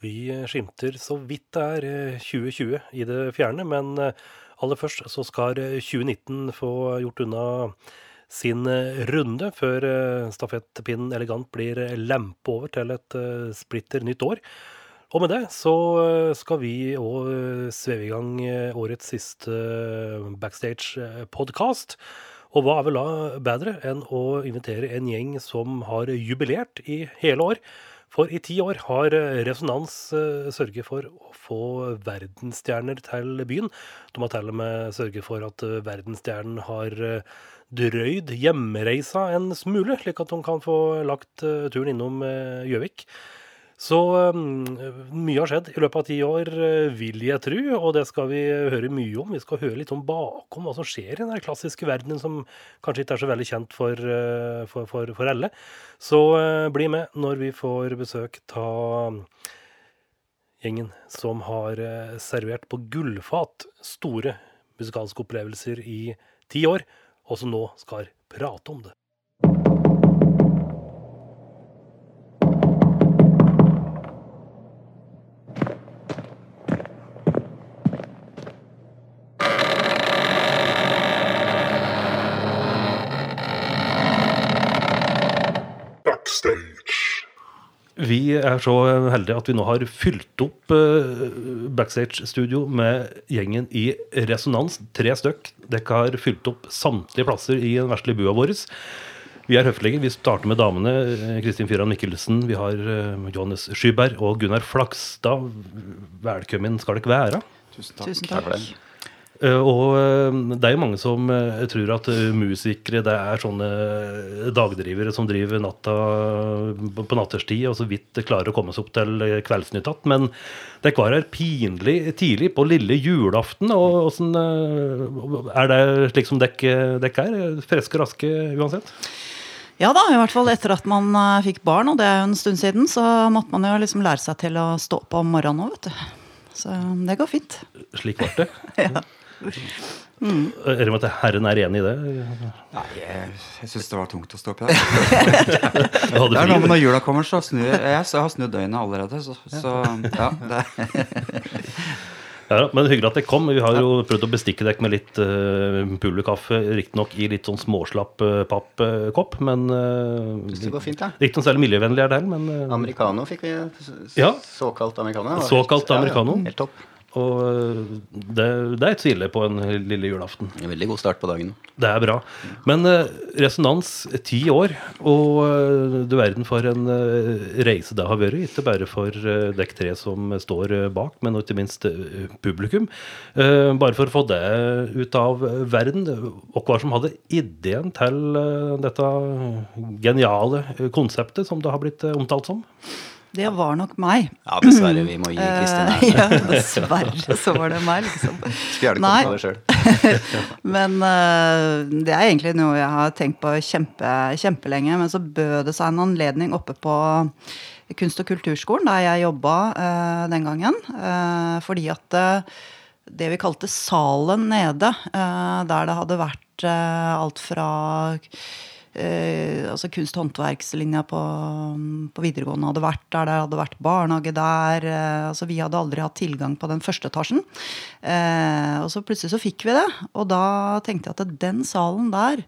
Vi skimter så vidt det er eh, 2020 i det fjerne, men eh, aller først så skal eh, 2019 få gjort unna sin eh, runde før eh, stafettpinnen elegant blir lempe over til et eh, splitter nytt år. Og med det så eh, skal vi òg sveve i gang eh, årets siste backstage-podkast. Og hva er vel da bedre enn å invitere en gjeng som har jubilert i hele år? For i ti år har eh, Resonans eh, sørget for å få verdensstjerner til byen. De har til og med sørget for at eh, verdensstjernen har drøyd hjemreisa en smule, slik at de kan få lagt turen innom Gjøvik. Så um, mye har skjedd i løpet av ti år, eh, vil jeg tro, og det skal vi høre mye om. Vi skal høre litt om bakom hva som skjer i den klassiske verdenen som kanskje ikke er så veldig kjent for, eh, for, for, for alle. Så eh, bli med når vi får besøk av gjengen som har eh, servert på gullfat store musikalske opplevelser i ti år, og som nå skal prate om det. Er så heldige at vi nå har fylt opp eh, backstage-studio med gjengen i Resonans. Tre stykk. Dere har fylt opp samtlige plasser i den vesle bua vår. Vi er høflige. Vi starter med damene. Kristin Fyran Mikkelsen, vi har eh, Johannes Skyberg og Gunnar Flakstad. Velkommen skal dere være. Tusen Tusen takk. Eh, Og eh, det er jo mange som eh, tror at musikere det er sånne dagdrivere som driver natta på natterstid og så vidt klarer å komme seg opp til Kveldsnytt igjen. Men dere var her pinlig tidlig på lille julaften. og eh, Er det slik som dere er? Friske raske uansett? Ja da, i hvert fall etter at man fikk barn, og det er jo en stund siden, så måtte man jo liksom lære seg til å stå opp om morgenen òg, vet du. Så det går fint. Slik ble det. Ja. Er det med at Herren er enig i det? Nei, jeg, jeg syns det var tungt å stå opp i dag. Det er noe med når jula kommer, så snur jeg. Jeg har snudd døgnet allerede. Så, så ja, det, Ja, men hyggelig at dere kom. Vi har jo prøvd å bestikke dere med litt uh, pulverkaffe. Riktignok i litt sånn småslapp uh, pappkopp, men uh, Det går fint, da. Ikke noe særlig miljøvennlig er det, men uh, Americano fikk vi. Ja. Såkalt americano. Såkalt helt- ja, ja, americano. Helt topp. Og uh, det, det er ikke så på en lille julaften. En veldig god start på dagen. Det er bra. Men uh, resonans ti år, og du verden for en reise det har vært. Ikke bare for uh, dekk tre som står bak, men ikke minst publikum. Bare for å få det ut av verden. Og hva som hadde ideen til dette geniale konseptet som det har blitt omtalt som? Det var nok meg. Ja, dessverre. Vi må gi Kristin her. ja, dessverre så var det meg, liksom. Skulle gjerne kommet med det sjøl. Men uh, det er egentlig noe jeg har tenkt på kjempe, kjempelenge. Men så bød det seg en anledning oppe på Kunst- og kulturskolen, der jeg jobba uh, den gangen. Uh, fordi at uh, det vi kalte salen nede, eh, der det hadde vært eh, alt fra eh, altså kunst- og håndverkslinja på, på videregående hadde vært der. Det hadde vært barnehage der. Eh, altså Vi hadde aldri hatt tilgang på den første etasjen. Eh, og så plutselig så fikk vi det. Og da tenkte jeg at den salen der,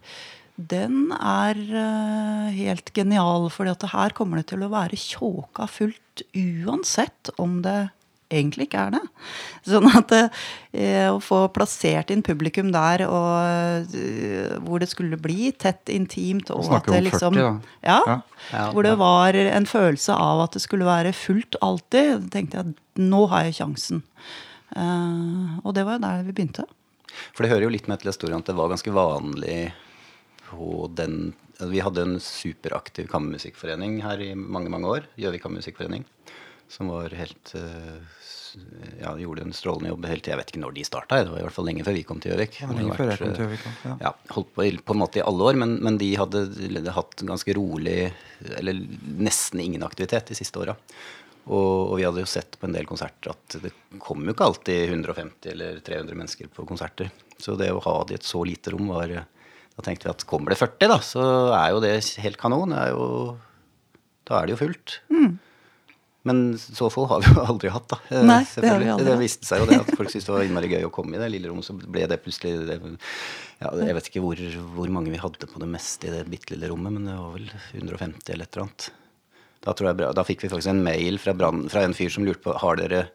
den er eh, helt genial. at her kommer det til å være tjåka fullt uansett om det egentlig ikke er det. Sånn at eh, å få plassert inn publikum der, og eh, hvor det skulle bli tett intimt og snakker at det om liksom, 40 da. Ja, Ja. Ja, hvor det var en følelse av at det skulle være fullt alltid. Tenkte jeg at nå har jeg sjansen. Eh, og det var jo der vi begynte. For det hører jo litt med til historien at det var ganske vanlig på den Vi hadde en superaktiv kammermusikkforening her i mange mange år. Gjøvik kammermusikkforening. Som var helt eh, Ja, gjorde en strålende jobb helt til Jeg vet ikke når de starta. Det var i hvert fall lenge før vi kom til Gjøvik. Ja, lenge før jeg kom til eh, Gjøvik, ja. Ja, holdt på på en måte i alle år, men, men de hadde l- hatt ganske rolig Eller nesten ingen aktivitet de siste åra. Og, og vi hadde jo sett på en del konserter at det kom jo ikke alltid 150 eller 300 mennesker på konserter. Så det å ha det i et så lite rom var Da tenkte vi at kommer det 40, da, så er jo det helt kanon. Er jo, da er det jo fullt. Men så få har vi jo aldri hatt, da. Eh, Nei, det har vi aldri aldri det hatt. viste seg jo det at folk syntes det var innmari gøy å komme i det lille rommet. Så ble det plutselig det, ja, Jeg vet ikke hvor, hvor mange vi hadde på det meste i det bitte lille rommet, men det var vel 150 eller et eller annet. Da, tror jeg, da fikk vi faktisk en mail fra, brand, fra en fyr som lurte på Har dere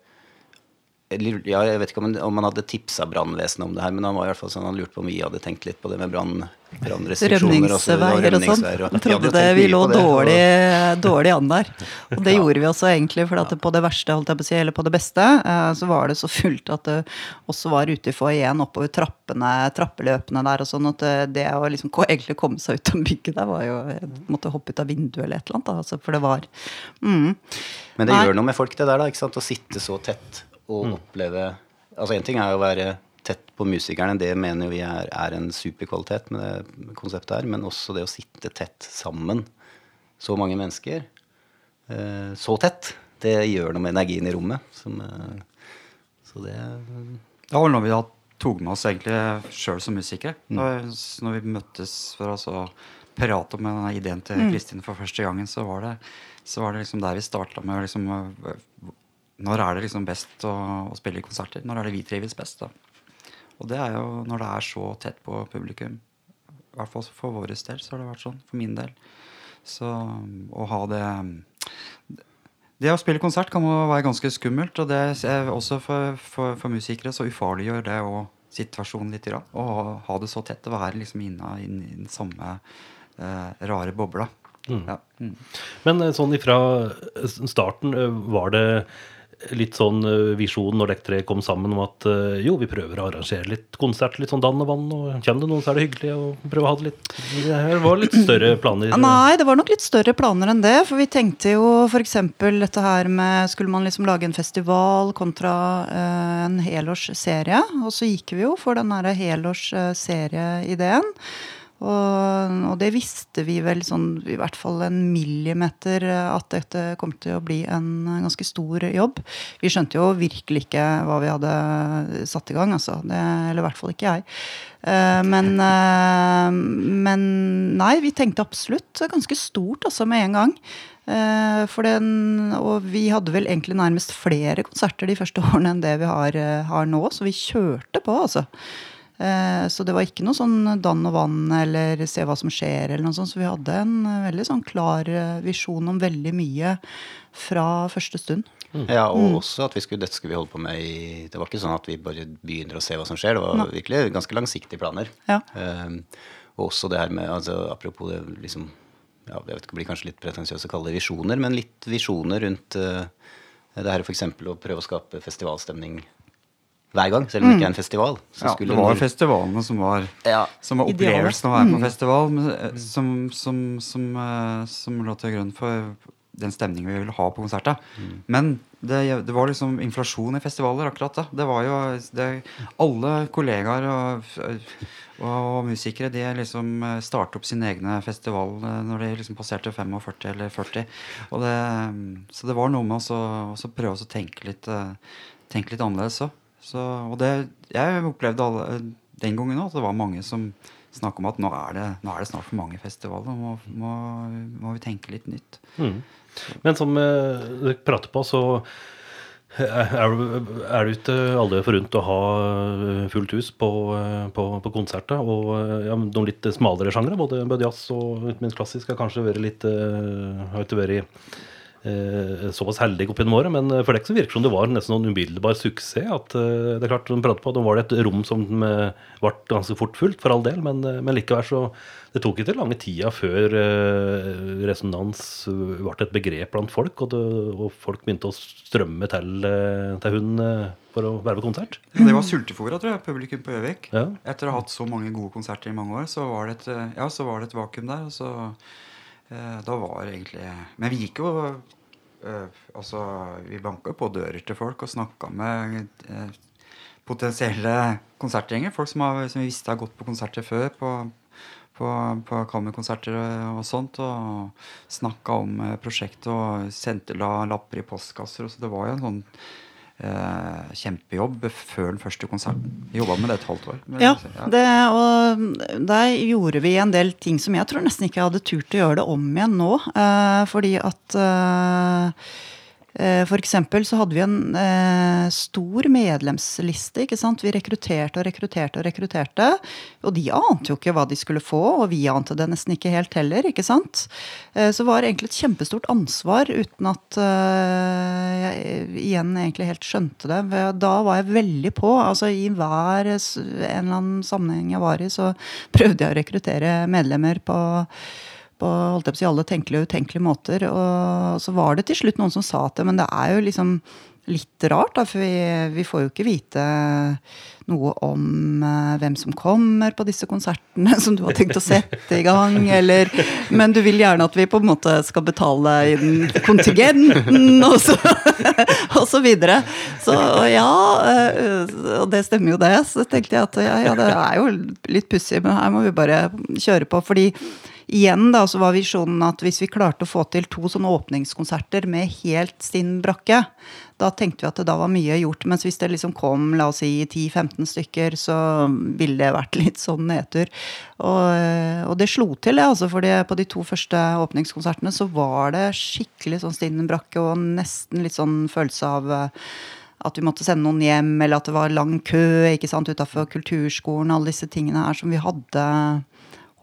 ja, jeg vet ikke om, om han hadde tipsa brannvesenet om det her, men han var i hvert fall sånn, han lurte på om vi hadde tenkt litt på det med brann, brannrestriksjoner Rømningsveier og sånn. Han trodde det vi lå dårlig, dårlig an der. Og det gjorde vi også egentlig, for at på det verste, holdt jeg på å si, eller på det beste, eh, så var det så fullt at det også var ute i foajeen oppover trappene, trappeløpene der og sånn, at det, det å liksom egentlig komme seg ut av bygget der var jo måtte hoppe ut av vinduet eller et eller annet, da, altså, for det var mm. Men det Nei. gjør noe med folk, det der, da. ikke sant? Å sitte så tett og oppleve Altså En ting er å være tett på musikerne, det mener vi er, er en superkvalitet med det konseptet her. Men også det å sitte tett sammen, så mange mennesker, eh, så tett, det gjør noe med energien i rommet. Som, eh, så det Det var noe vi da tok med oss egentlig sjøl som musikere. Mm. når vi møttes for å så prate om denne ideen til Kristin for første gangen, så var det, så var det liksom der vi starta med å liksom øh, Når er det liksom best å, å spille konserter? Når er det vi trives best? da? Og det er jo når det er så tett på publikum. I hvert fall for vår del så har det vært sånn. For min del. Så å ha det det å spille konsert kan jo være ganske skummelt. Og det er også for, for, for musikere så ufarliggjør det og situasjonen litt. Grann. Å ha, det så tett og være liksom inne i den- samme eh, rare bobla. Ja. Mm. Men eh, sånn ifra eh, starten, eh, var det litt sånn eh, visjon når dere tre kom sammen om at eh, jo, vi prøver å arrangere litt konsert, litt sånn dann og vann, og kommer det noen, så er det hyggelig å prøve å ha det litt Det var litt større planer? Nei, det var nok litt større planer enn det. For vi tenkte jo f.eks. dette her med Skulle man liksom lage en festival kontra eh, en helårsserie? Og så gikk vi jo for den derre helårsserieideen. Og, og det visste vi vel sånn i hvert fall en millimeter eh, at dette kom til å bli en ganske stor jobb. Vi skjønte jo virkelig ikke hva vi hadde satt i gang, altså. Det, eller i hvert fall ikke jeg. Eh, Men, eh, men nei, vi tenkte absolutt ganske stort altså med en gang. Eh, den, og vi hadde vel egentlig nærmest flere konserter de første årene enn det vi har, eh, har nå, så vi kjørte på, altså. Eh, Så det var ikke noe sånn dann og vann eller se hva som skjer, eller noe sånt. Så vi hadde en eh, veldig sånn klar eh, visjon om veldig mye fra første stund. Ja, og Mm. også at vi skulle, dette skulle vi holde på med i Det var ikke sånn at vi bare begynner å se hva som skjer. Det var virkelig ganske langsiktige planer. Ja. Ehm, og også det her med altså, Apropos det liksom ja, Jeg vet ikke, det blir kanskje litt pretensiøst å kalle det visjoner, men litt visjoner rundt uh, det her f.eks. å prøve å skape festivalstemning hver gang, selv om det ikke er en festival. Så Ja, det var noen... festivalene som var, Ja. som var opplevelsen av å være på festival, men, eh, som, som, som, eh, som lå til grunn for den stemningen vi ville ha på konsertet. Men det, det var liksom inflasjon i festivaler, akkurat da. Det var jo det, Alle kollegaer og, og, musikere de liksom eh, startet opp sin egne festival når de liksom passerte 45 eller 40. Og det, så det var noe med å så- å så prøve å tenke litt, tenke litt annerledes òg. Så, og det, jeg opplevde alle, den gangen at det var mange som snakka om at nå er, det, nå er det snart for mange festivaler. Nå må, må, må vi tenke litt nytt. Mm. Men som eh, dere prater på, så er du, er det ikke alle forunt å ha eh, fullt hus på, eh, på, på konserter. Og eh, ja, noen litt smalere sjangre, både, jazz og ikke minst klassisk, har kanskje vært litt eh, Har ikke vært eh, såpass heldig opp gjennom året, men for deg så virker det som det var nesten noen umiddelbar suksess. at eh, det er klart, de prater på, at Nå var det et rom som eh, ble ganske fort fullt, for all del, men, eh, men likevel så det tok ikke lange tida før eh, resonans eh, ble et begrep blant folk, og, det, og folk begynte å strømme til, eh, til hun eh, for å være på konsert. Det var sultefòra, tror jeg, publikum på Gjøvik. Ja. Etter å ha hatt så mange gode konserter i mange år, så var det et, eh, ja, så var det et vakuum der. Og så eh, Da var egentlig Men vi gikk jo eh, Altså, vi banka på dører til folk og snakka med eh, potensielle konsertgjenger. Folk som, har, som vi visste har gått på konserter før. på på, på Kammerkonserter og sånt. Og snakka om eh, prosjektet og sendte la lapper i postkasser. Og så det var jo en sånn eh, kjempejobb før den første konserten. Jobba med det et halvt år. Ja, det, og der gjorde vi en del ting som jeg tror nesten ikke jeg hadde turt å gjøre det om igjen nå. Eh, fordi at Eh, For eksempel så hadde vi en eh, stor medlemsliste. ikke sant? Vi rekrutterte og rekrutterte og rekrutterte. Og de ante jo ikke hva de skulle få, og vi ante det nesten ikke helt heller. ikke sant? Eh, så var det egentlig et kjempestort ansvar uten at eh, jeg igjen egentlig helt skjønte det. Da var jeg veldig på. altså I hver en eller annen sammenheng jeg var i, så prøvde jeg å rekruttere medlemmer på på holdt jeg på å si, alle tenkelige og utenkelige måter. Og så var det til slutt noen som sa at det, men det er jo liksom litt rart, da, for vi, vi får jo ikke vite noe om eh, hvem som kommer på disse konsertene som du har tenkt å sette i gang, eller Men du vil gjerne at vi på en måte skal betale inn kontingenten, og så, og så videre. Så ja, eh, og det stemmer jo det. Så tenkte jeg at ja, ja det er jo litt pussig, men her må vi bare kjøre på. fordi Igjen da, så var visjonen at hvis vi klarte å få til to sånne åpningskonserter med helt stinn brakke, da tenkte vi at det da var mye gjort. Mens hvis det liksom kom la oss si 10-15 stykker, så ville det vært litt sånn nedtur. Og, og det slo til, det, altså, fordi på de to første åpningskonsertene så var det skikkelig sånn stinn brakke og nesten litt sånn følelse av eh, at vi måtte sende noen hjem, eller at det var lang kø ikke sant, utafor kulturskolen. Alle disse tingene her som vi hadde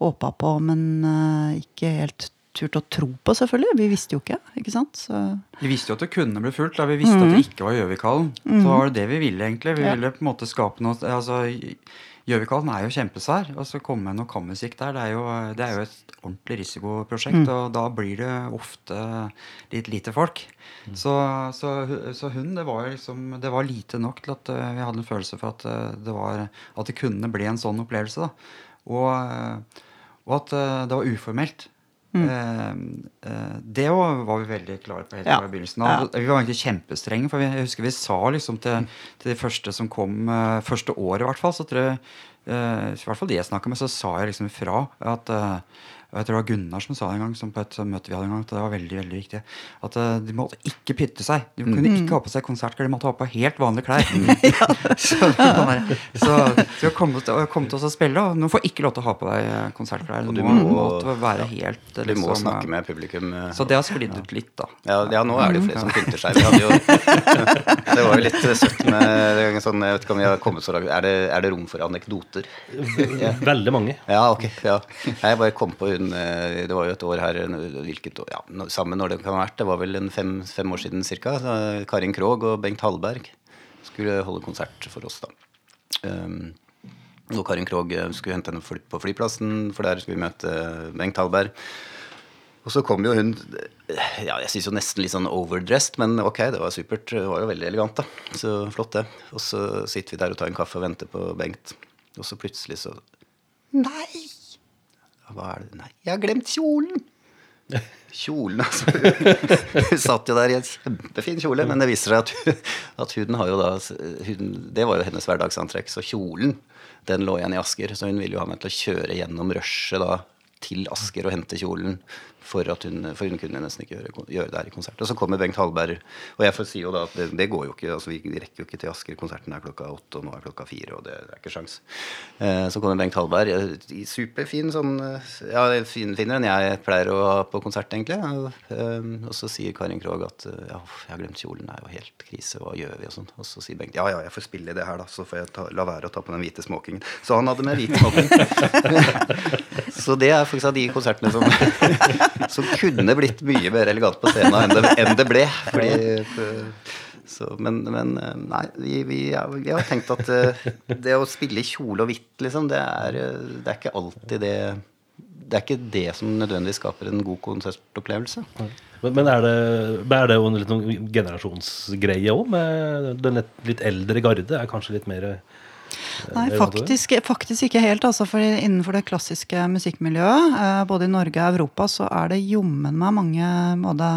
håpa på, men eh, ikke helt turt å tro på, selvfølgelig. Vi visste jo ikke. ikke sant? Så, Vi visste jo at det kunne bli fullt. Da vi visste at det ikke var Gjøvikhallen. Så var det det vi ville, egentlig. Vi Ja. ville på en måte skape noe altså, Gjøvikhallen er jo kjempesvær. Og så komme med noe kammermusikk der, det er, jo, det er jo et ordentlig risikoprosjekt. Og da blir det ofte litt lite folk. Så, så, så hun, det var liksom Det var lite nok til at eh, vi hadde en følelse for at eh, det, var, at det kunne bli en sånn opplevelse. da. Og, og at eh, det var uformelt. Eh, eh, det var vi veldig klare på helt Ja. begynnelsen av. Vi var egentlig kjempestrenge, for vi, jeg husker vi sa liksom til, til de første som kom, første året i hvert fall, så tror jeg I hvert fall de jeg snakka med, så sa jeg liksom ifra at og jeg tror det var Gunnar som sa det en gang, som på et møte vi hadde en gang, at det var veldig veldig viktig. At eh, de måtte ikke pytte seg. De kunne ikke ha på seg konsertklær, de måtte ha på helt vanlige klær. så, så, så kom, til, kom til oss å spille, og nå får ikke lov til å ha på deg eh, konsertklær. Du du må, må- måtte være helt liksom, Du må snakke eh, med publikum. eh, Så det har sklidd ut litt, da. Ja, ja, nå er det jo flere som pynter seg. Vi hadde jo, det var jo litt søtt med sånn, Jeg vet ikke om vi har kommet så langt. Er det, er det rom for anekdoter? Veldig mange. Ja, ok. Ja. Jeg bare kom på hun eh, Det var jo et år her hvilket ja, sammen når det kan ha vært. Det var vel en fem, fem år siden ca. Karin Krogh og Bengt Hallberg skulle holde konsert for oss, da. Um, og Karin Krogh eh, skulle hente henne på flyplassen, for der skulle vi møte Bengt Hallberg. Og så kom jo hun ja, jeg synes jo nesten litt sånn overdressed, men ok, det var supert. Det var jo veldig elegant, da. Så flott, det. Og så sitter vi der og tar en kaffe og venter på Bengt. Og så plutselig så Nei! Hva er det? Nei, jeg har glemt kjolen! Kjolen, altså. Hun satt jo der i en kjempefin kjole, men det viser seg at, at huden har jo da huden, Det var jo hennes hverdagsantrekk, så kjolen den lå igjen i Asker. Så hun ville jo ha meg til å kjøre gjennom rushet da til Asker og hente kjolen. For, at hun, for hun kunne nesten ikke gjøre, gjøre det her i konsert. Og så kommer Bengt Hallberg, og jeg får si jo da at det, det går jo ikke. altså Vi rekker jo ikke til Asker. Konserten er klokka åtte, og nå er klokka fire, og det, det er ikke sjans. Eh, så kommer Bengt Hallberg, eh, superfin sånn eh, Ja, fin, finere enn jeg pleier å ha på konsert, egentlig. Eh, og så sier Karin Krogh at eh, ja, jeg har glemt kjolen, det er jo helt krise, hva gjør vi? Og sånn. Og så sier Bengt ja, ja, jeg får spille i det her, da, så får jeg ta, la være å ta på den hvite smokingen. Så han hadde med hvit smoking. så det er faktisk av de konsertene som som kunne blitt mye mer elegant på scenen enn det, enn det ble. Fordi, så, men, men nei, vi, vi, vi har tenkt at eh, det å spille i kjole og hvitt, liksom, det er, eh, det er ikke alltid det Det er ikke det som nødvendigvis skaper en god konsertopplevelse. Men, men er det, er det jo en litt noen generasjonsgreie òg, den litt, litt eldre garde? Er kanskje litt mer eh, Nei, det? faktisk, faktisk ikke helt. Altså, for innenfor det klassiske musikkmiljøet, eh, både i Norge og Europa, så er det jommen meg mange både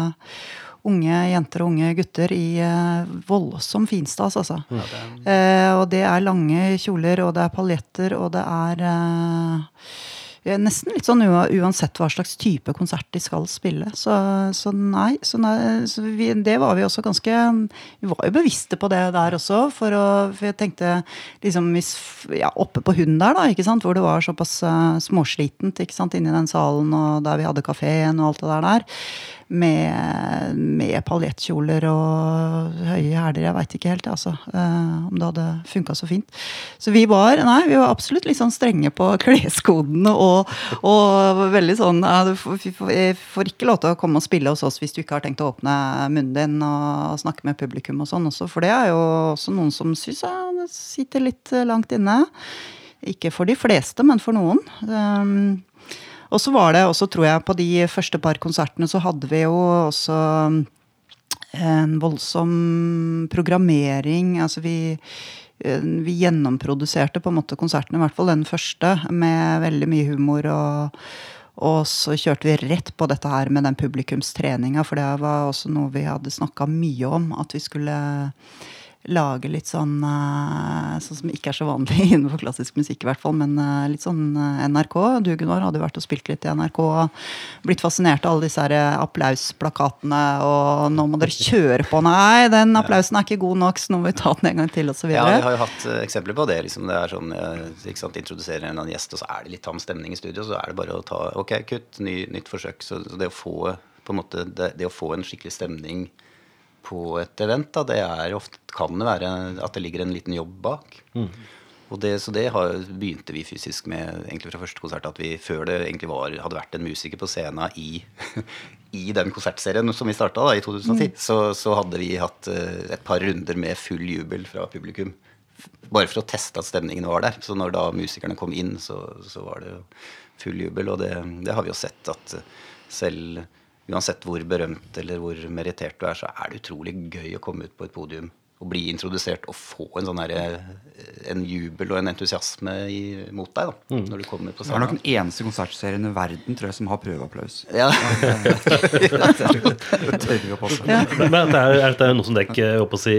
unge jenter og unge gutter i eh, voldsom finstas, altså. Eh, og det er lange kjoler, og det er paljetter, og det er eh, eh, nesten litt sånn uansett hva slags type konsert de skal spille. Så, så nei, så nei så vi, det var vi også ganske Vi var jo bevisste på det der også, for, å, for jeg tenkte liksom hvis, ja, Oppe på hunden der, da, ikke sant, hvor det var såpass uh, småslitent ikke sant, inni den salen og der vi hadde kafeen og alt det der der, med, med paljettkjoler og høye hæler. Jeg veit ikke helt altså, eh, om det hadde funka så fint. Så vi var, nei, vi var absolutt litt sånn strenge på kleskodene og, og veldig sånn ja, Du får, ikke lov til å komme og spille hos oss hvis du ikke har tenkt å åpne munnen din og snakke med publikum og sånn også, for det er jo også noen som syns jeg sitter litt langt inne. Ikke for de fleste, men for noen. Um, og så var det også, tror jeg, på de første par konsertene så hadde vi jo også en voldsom programmering. Altså vi, eh, vi gjennomproduserte på en måte konserten, i hvert fall den første, med veldig mye humor. og og så kjørte vi rett på dette her med den publikumstreninga, for det var også noe vi hadde snakka mye om. At vi skulle lage litt sånn eh, Sånn som ikke er så vanlig innenfor klassisk musikk, i hvert fall, men eh, litt sånn eh, NRK. Du, Gunnar, hadde jo vært og spilt litt i NRK. Blitt fascinert av alle disse her applausplakatene, og nå må dere kjøre på. Nei, den applausen er ikke god nok, så nå må vi ta den en gang til, osv. Ja, vi har jo hatt eksempler på det. liksom Det er sånn, ikke sant, Introduserer en annen gjest, og så er det litt tam stemning i studio. Så er det bare å ta Ok, kutt, ny, nytt forsøk. Så, så det å få på en måte, det, det å få en skikkelig stemning på et event, da, det er ofte, kan det være at det ligger en liten jobb bak. Og det, så det har, begynte vi fysisk med egentlig fra første konsert. At vi før det egentlig var, hadde vært en musiker på scenen i, i den konsertserien som vi starta i 2010, så, så hadde vi hatt eh, et par runder med full jubel fra publikum. Bare for å teste at stemningen var der. Så når da musikerne kom inn, så, så var det full jubel. Og det, det har vi jo sett at eh, selv uansett hvor berømt eller hvor merittert du er, så er det utrolig gøy å komme ut på et podium og bli introdusert og få en sånn herre en jubel og en entusiasme i, mot deg da, når du kommer på Det er nok den eneste konsertserien i verden tror jeg, som har prøveapplaus. Ja. Men er det, er det noe som dere si,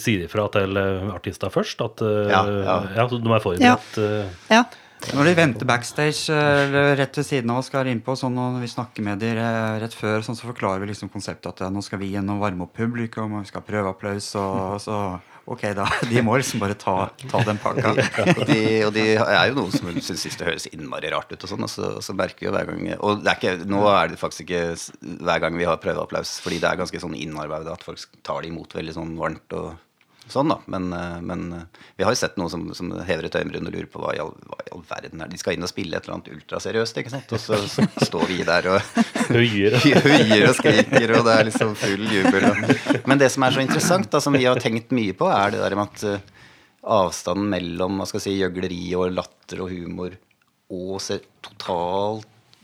sier ifra til eh, artister først? At eh, Ja, ja, ja. så de er forberedt? Ja. Ja. Når de venter backstage eh, eller rett ved siden av oss skal innpå, sånn når vi snakker med dem eh, rett før, sånn, så forklarer vi liksom konseptet at ja, nå skal vi gjennom varme opp publikum, og vi skal ha prøveapplaus, og så Ok, da. De må liksom bare ta, ta den pakka. og, de, og de er jo noen som syns det høres innmari rart ut, og sånn, og så, så merker vi jo hver gang Og er ikke, nå er det faktisk ikke hver gang vi har prøveapplaus, fordi det er ganske sånn innarbeidet at folk tar det imot veldig sånn varmt og sånn, da. Men, eh, men eh, vi har jo sett noen som, som hever et øyenbryn og lurer på hva i, all, hva i all verden er De skal inn og spille et eller annet ultraseriøst, ikke sant, og så, så står vi der og. Høyer og skriker, og det er liksom full jubel. Og. Men det som er så interessant, da, som vi har tenkt mye på, er det der med at eh, avstanden mellom hva skal si, gjøgleri og latter og humor og se, total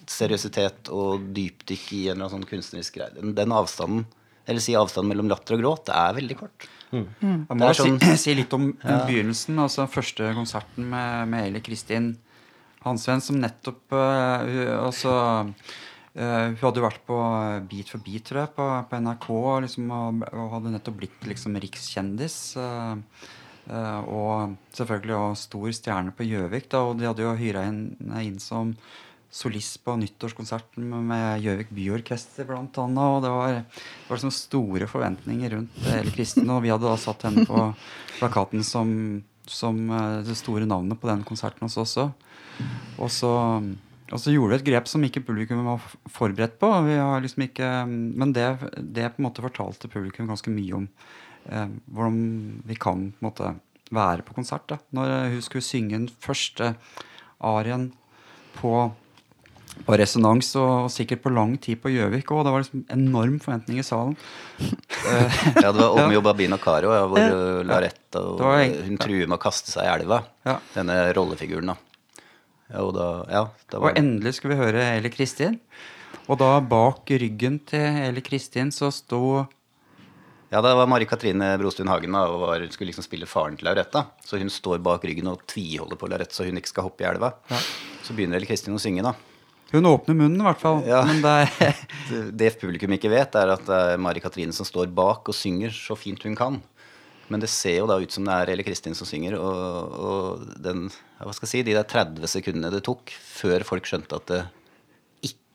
seriøsitet og dypdykk i en eller annen sånn kunstnerisk greie, den, den avstanden, eller si avstanden mellom latter og gråt, det er veldig kort. Jeg må sånn, si, si litt om begynnelsen. altså Første konserten med, med Eli Kristin Hansven, som nettopp uh, hun, altså, uh, Hun hadde jo vært på Beat for beat, tror jeg, på, på NRK, liksom, og, og hadde nettopp blitt liksom rikskjendis. Uh, eh, og selvfølgelig også stor stjerne på Gjøvik. Og de hadde jo hyra henne inn som solist på nyttårskonserten med Gjøvik Byorkester annet. Og det var, det var liksom store forventninger rundt hele Kristen. og vi hadde da satt henne på plakaten som, som eh, det store navnet på den konserten hos oss også. Og så, og så gjorde vi et grep som ikke publikum var forberedt på. Liksom ikke, men det, det på en måte fortalte publikum ganske mye om eh, hvordan vi kan på en måte være på konsert. da. Når hun skulle synge den første arien på på resonans og, og sikkert på lang tid på Gjøvik òg. Det var liksom enorm forventning i salen. Ja, det var Omeo Babina Caro, ja, hvor uh, Laretta og en... hun truer med å kaste seg i elva. Ja. Denne rollefiguren, da. Ja, og da, ja, da og endelig skulle vi høre Eli Kristin. Og da bak ryggen til Eli Kristin så sto Ja, det var Mari Katrine Brostuen Hagen da, og var, skulle liksom spille faren til Lauretta. Så hun står bak ryggen og tviholder på Lauretta så hun ikke skal hoppe i elva. Så begynner Elle Kristin å synge, da. Hun åpner munnen, i hvert fall. Ja. Men det Det- Det publikum ikke vet, er at det er Mari Katrine som står bak og synger så fint hun kan. Men det ser jo da ut som det er Elle Kristin som synger. Og, og den, hva skal jeg si, de der 30 sekundene det tok før folk skjønte at det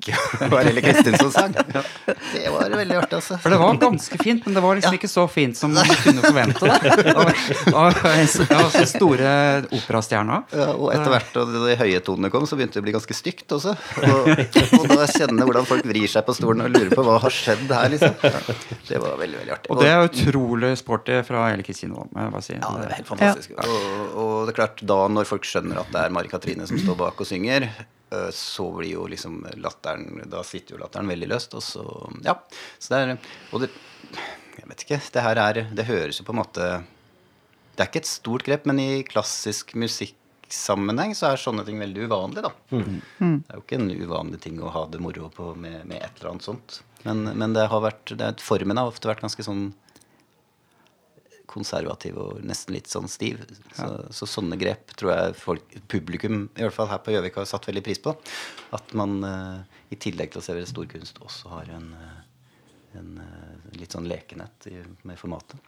ikke var Lille Kristin som sang. Det var veldig artig, altså. For det var ganske fint, men det var liksom ikke så fint som man kunne forvente det. Og, og, og så store operastjerner. Ja, og etter hvert da de høye tonene kom, så begynte det å bli ganske stygt også. Og, og da kjenne hvordan folk vrir seg på stolen og lurer på hva har skjedd her, liksom. Ja, det var veldig, veldig artig. Og det er utrolig sporty fra Lille Kristin òg, må jeg bare si. Ja, det er helt fantastisk. Og, og det er klart, da når folk skjønner at det er Mari Katrine som står bak og synger, så blir jo liksom latteren Da sitter jo latteren veldig løst. Og så Ja. Så det er Og det Jeg vet ikke. Det her er Det høres jo på en måte Det er ikke et stort grep, men i klassisk musikksammenheng så er sånne ting veldig uvanlig, da. Det er jo ikke en uvanlig ting å ha det moro på med, med et eller annet sånt. Men, men det har vært det, er- Formen har ofte vært ganske sånn konservativ og nesten litt sånn stiv. Så, så sånne grep tror jeg folk, publikum, i hvert fall her på Gjøvik, har satt veldig pris på. At man eh, i tillegg til å servere storkunst også har en, eh, en eh, litt sånn lekenhet i, med formatet.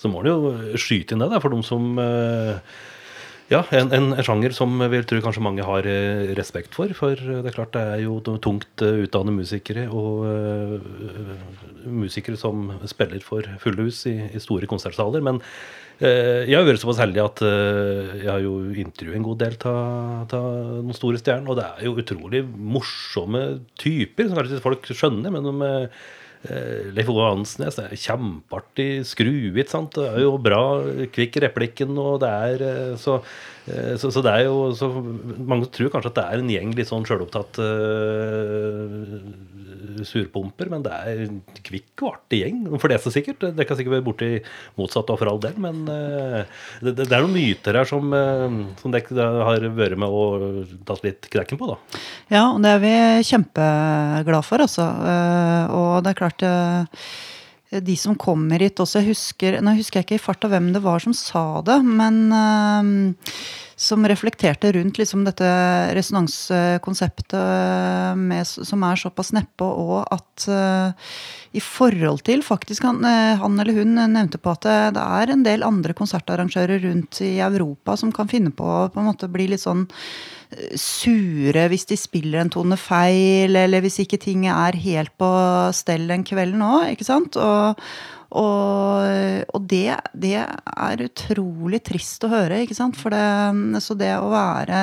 Så må en jo skyte inn det, da, for de som eh, Ja, en, en, en sjanger som vi tror kanskje mange har eh, respekt for. For det er klart det er jo tungt eh, utdannede musikere og uh, musikere som spiller for fulle hus i, i store konsertsaler. Men uh, jeg har vært såpass heldig at uh, jeg har jo intervjuet en god del av noen store stjerner. Og det er jo utrolig morsomme typer, som kanskje folk skjønner. men de eh, Eh, Leif Ove Hansnes er kjempeartig skruet, sant. Det er jo bra kvikk replikken, og det er eh, så, eh, så, så det er jo så Mange tror kanskje at det er en gjeng litt sånn sjølopptatt uh, surpumper, men det er en kvikk og artig gjeng. For det er så sikkert. Det kan sikkert være borti motsatt og for all del, men uh, det, det er noen myter her som, uh, som dere har vært med og tatt litt knekken på, da. Ja, og det er vi kjempeglad for, altså. Eh, Og det er klart eh, De som kommer hit også, jeg husker Nå husker jeg ikke i farta hvem det var som sa det, men eh, som reflekterte rundt liksom dette resonanskonseptet eh, som er såpass neppe, og at uh, i forhold til faktisk han, eh, han eller hun nevnte på at det, er en del andre konsertarrangører rundt i Europa som kan finne på å på en måte bli litt sånn sure hvis de spiller en tone feil, eller hvis ikke ting er helt på stell en kveld nå, ikke sant? Og, og, og det, det er utrolig trist å høre, ikke sant? Det, så det å være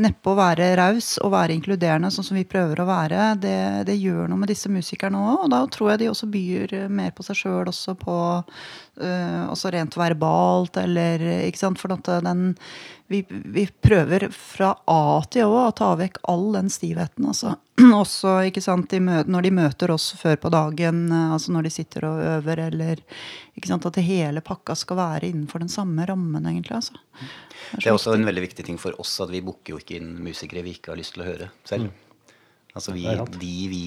neppe å være raus og være inkluderende, sånn som vi prøver å være, det, det gjør noe med disse musikerne òg. Og da tror jeg de også byr mer på seg sjøl, også på øh, også rent verbalt, eller ikke sant. For at den vi, vi prøver fra A til Å å ta vekk all den stivheten. Altså. Også ikke sant, i når de møter oss før på dagen, eh, altså når de sitter og øver, eller ikke sant, at det hele pakka skal være innenfor den samme rammen, egentlig. Altså. Det er også en veldig viktig ting for oss at vi booker jo ikke inn musikere vi ikke har lyst til å høre selv. Altså vi, Det er de, vi,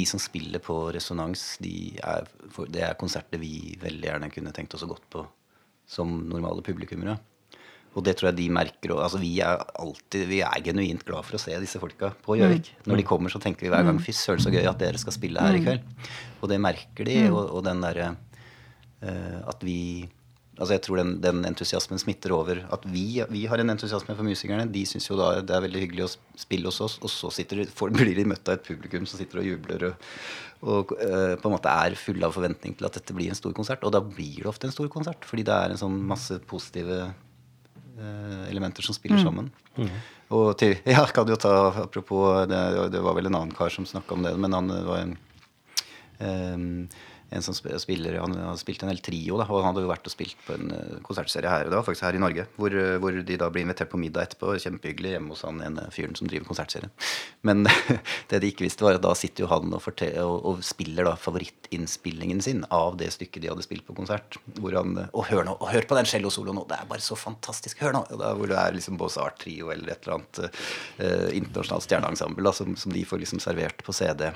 de som spiller på resonans, de er, det er konserter vi veldig gjerne kunne tenkt oss å gått på som normale publikummere. Og det tror jeg de merker. Og, altså, vi er alltid, vi er genuint glad for å se disse folka på Gjøvik. Når de kommer, så tenker vi hver gang fy søren så gøy at dere skal spille her i kveld. Og det merker de. Og, og den derre uh, at vi Altså jeg tror den, den entusiasmen smitter over. At vi, vi har en entusiasme for musikerne. De syns jo da det er veldig hyggelig å spille hos oss. Og så sitter for, blir de møtt av et publikum som sitter og jubler og, og eh, på en måte er fulle av forventning til at dette blir en stor konsert. Og da blir det ofte en stor konsert. Fordi det er en sånn masse positive elementer som spiller sammen. Og til, ja, kan jo ta Apropos det, det var vel en annen kar som snakka om det, men han var en Ehm, en som spiller Han har spilt en hel trio, da, og han hadde jo vært og spilt på en eh, konsertserie her. og Det var faktisk her i Norge, hvor, eh, hvor de da blir invitert på middag etterpå. Kjempehyggelig hjemme hos han ene fyren som driver konsertserie. Men det de ikke visste, var at da sitter jo han og, og, og spiller da favorittinnspillingen sin av det stykket de hadde spilt på konsert. Hvor han Å, Og hør nå, og hør på den cellosoloen nå! Det er bare så fantastisk! Hør nå! Da, hvor det er liksom Bossart Trio eller et eller annet eh, internasjonalt stjerneensemble som, som de får liksom servert på CD.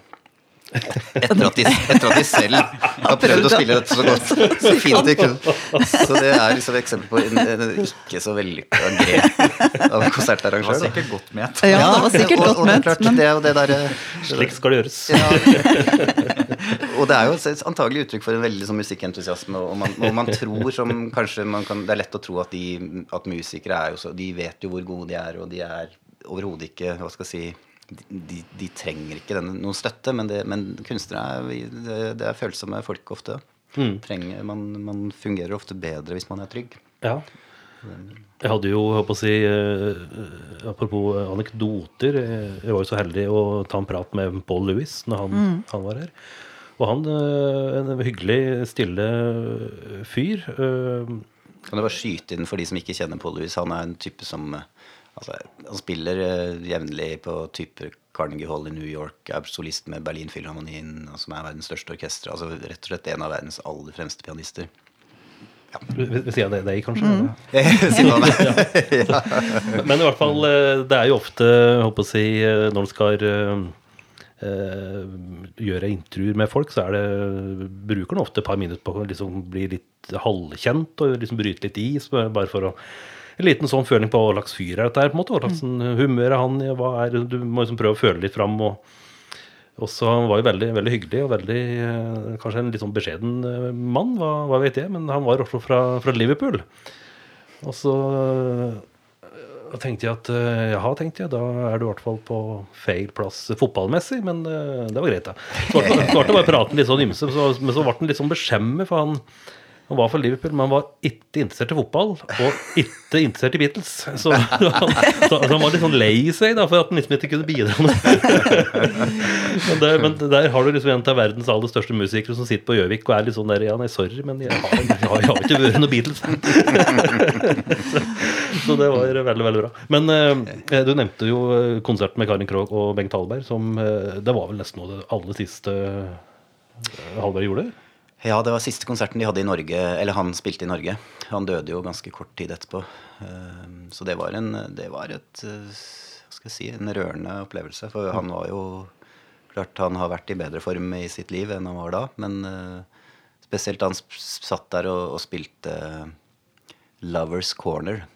Etter at, de, etter at de selv har prøvd å spille dette så godt. Så fint de kunne. Så det er liksom et eksempel på en, en ikke så vellykka grep av en Det var sikkert godt ment. Ja, det var sikkert og, godt og det er klart, det det der, Slik skal det gjøres. ja, og det er jo antagelig uttrykk for en veldig sånn musikkentusiasme. Og man, og man tror som kanskje man kan, Det er lett å tro at, de, at musikere er jo så De vet jo hvor gode de er, og de er overhodet ikke Hva skal jeg si de, de trenger ikke denne, noen støtte, men, det, men kunstnere er, det, det er følsomme folk ofte. Mm. Trenger, man, man fungerer ofte bedre hvis man er trygg. Ja. Jeg hadde jo, jeg håper å si, eh, apropos anekdoter eh, Jeg var jo så heldig å ta en prat med Paul Lewis når han, han var her. Og han, eh, en hyggelig, stille fyr. eh, Kan du bare skyte inn for de som ikke kjenner Paul Lewis? Han er en type som eh, altså, Han spiller uh, jevnlig på typer Carnegie Hall i New York, er solist med Berlinfilharmonien, som er verdens største orkester. Altså rett og slett en av verdens aller fremste pianister. Ved ved siden av deg, kanskje? Man det? Men i hvert fall, eh, det er jo ofte, jeg håper å si, eh, når man skal eh, gjøre intervjuer med folk, så er det, bruker den ofte et par minutter på å liksom bli litt halvkjent og liksom bryte litt is, bare for å en liten sånn føling på hva slags fyr er dette her, på en måte, hva slags humør er han i, hva er, du må liksom prøve å føle litt fram, og også han var jo veldig, veldig hyggelig og veldig, eh, kanskje en litt sånn beskjeden eh, mann, hva, hva vet jeg, men han var også fra, fra Liverpool. Og så da tenkte jeg at eh, jaha, tenkte jeg, da er du i hvert fall på feil plass fotballmessig, men eh, det var greit, da. Klarte det bare praten prate litt sånn ymse, men så ble han litt sånn beskjemmet, for han, han var for Liverpool, men han var ikke interessert i fotball, og ikke interessert i Beatles. Så han, så, så han var litt sånn lei seg da, for at han liksom ikke kunne bidra men, der, men der har du liksom en av verdens aller største musikere som sitter på Gjøvik og er litt sånn der Ja, nei, sorry, men jeg har, jeg har, jeg har ikke vært noe Beatles. Så det var veldig, veldig bra. Men eh, du nevnte jo eh, konserten med Karin Krogh og Bengt Hallberg, som eh, Det var vel nesten noe av det aller siste eh, Hallberg gjorde? Ja, det var siste konserten de hadde i Norge. Eller han spilte i Norge. Han døde jo ganske kort tid etterpå. Eh, Så det var, en, det var et eh, Hva skal jeg si En rørende opplevelse. For han var jo Klart han har vært i bedre form i sitt liv enn han var da. Men eh, spesielt han satt der og, og spilte Lovers Corner.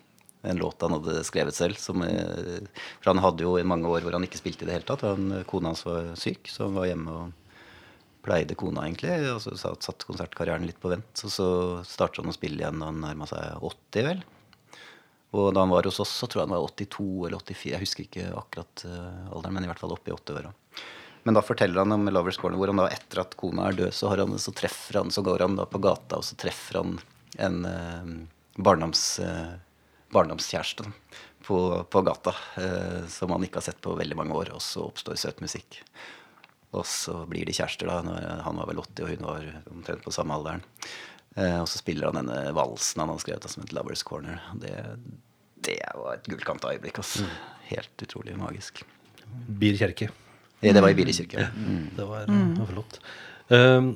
En låt han hadde skrevet selv. Som, eh, for han hadde jo i mange år hvor han ikke spilte i det hele tatt. Han, kona hans var syk, så han var hjemme og pleide kona, egentlig. Og så satt, konsertkarrieren litt på vent. Og så startet han å spille igjen da han nærma seg 80, vel. Og da han var hos oss, så tror jeg han var 82 eller 84. Jeg husker ikke akkurat eh, alderen, men i hvert fall oppi 80-åra. Men da forteller han om Lovers Corner, hvor han da etter at kona er død, så, har han, så treffer han, så går han da på gata, og så treffer han en eh, barndoms, eh, barndomskjæreste på, på gata eh, som han ikke har sett på veldig mange år, og så oppstår søt musikk. Og så blir de kjærester, da. Når han var vel 80, og hun var omtrent på samme alderen. Eh, og så spiller han denne valsen han har skrevet da, som et Lovers Corner. Det, det var et gullkanta øyeblikk. Altså. Helt utrolig magisk. Bir kirke. Ja, Det var i Biri kirke. Det var, det var flott. Eh,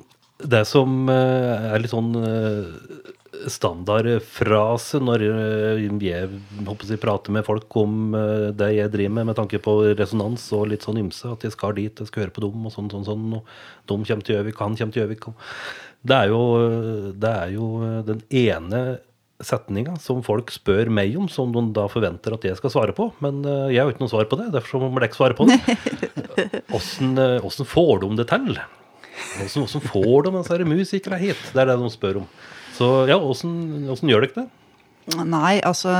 det som eh, er litt sånn eh, standardfrase når eh, jeg håper prater med folk om eh, det jeg driver med, med tanke på resonans og litt sånn ymse, at jeg skal dit, jeg skal høre på dem, og sånn, sånn, sånn, og de kommer til Gjøvik, han kommer til Gjøvik. Det er jo, det er jo den ene setninga som folk spør meg om, som de da forventer at jeg skal svare på. Men eh, jeg har jo ikke noe svar på det, derfor må dere ikke svare på det. Åssen eh, får de det til? Åssen åssen får de disse her musikerne hit? Det er det de spør om. Så ja, åssen gjør dere det? Nei, altså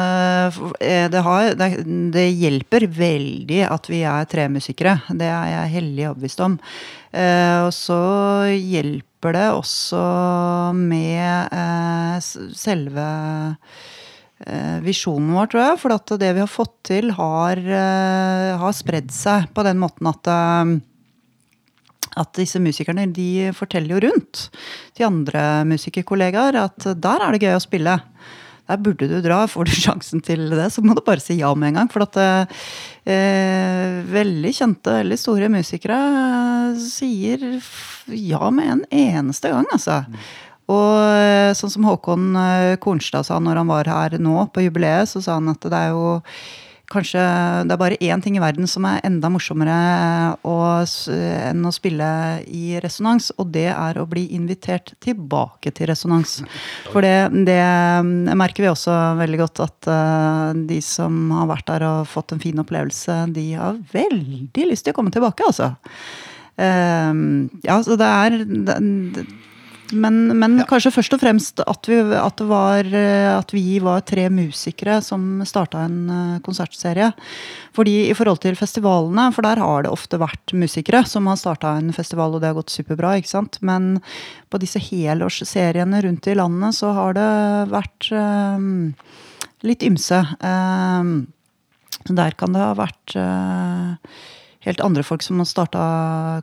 eh, det, har, det, det hjelper veldig at vi er tre musikere. Det er jeg hellig overbevist om. Eh, og så hjelper det også med eh, selve eh, visjonen vår, tror jeg. For det vi har fått til, har, eh, har spredd seg på den måten at eh, at disse musikerne de forteller jo rundt til andre musikerkollegaer at der er det gøy å spille. Der burde du dra. Får du sjansen til det, så må du bare si ja med en gang. For at eh, veldig kjente, veldig store musikere eh, sier ja med en eneste gang, altså. Og eh, sånn som Håkon eh, Kornstad sa når han var her nå på jubileet, så sa han at det er jo kanskje det er bare én ting i verden som er enda morsommere å, enn å spille i resonans, og det er å bli invitert tilbake til resonans. For det, det merker vi også veldig godt at uh, de som har vært der og fått en fin opplevelse, de har veldig lyst til å komme tilbake, altså. Uh, Ja, så det er det, men, men kanskje først og fremst at vi, at, det var, eh, at vi var tre musikere som starta en eh, konsertserie. Fordi i forhold til festivalene, for der har det ofte vært musikere som har starta en festival, og det har gått superbra. ikke sant? Men på disse helårsseriene rundt i landet så har det vært um, litt ymse. Um, der kan det ha vært uh, helt andre folk som har starta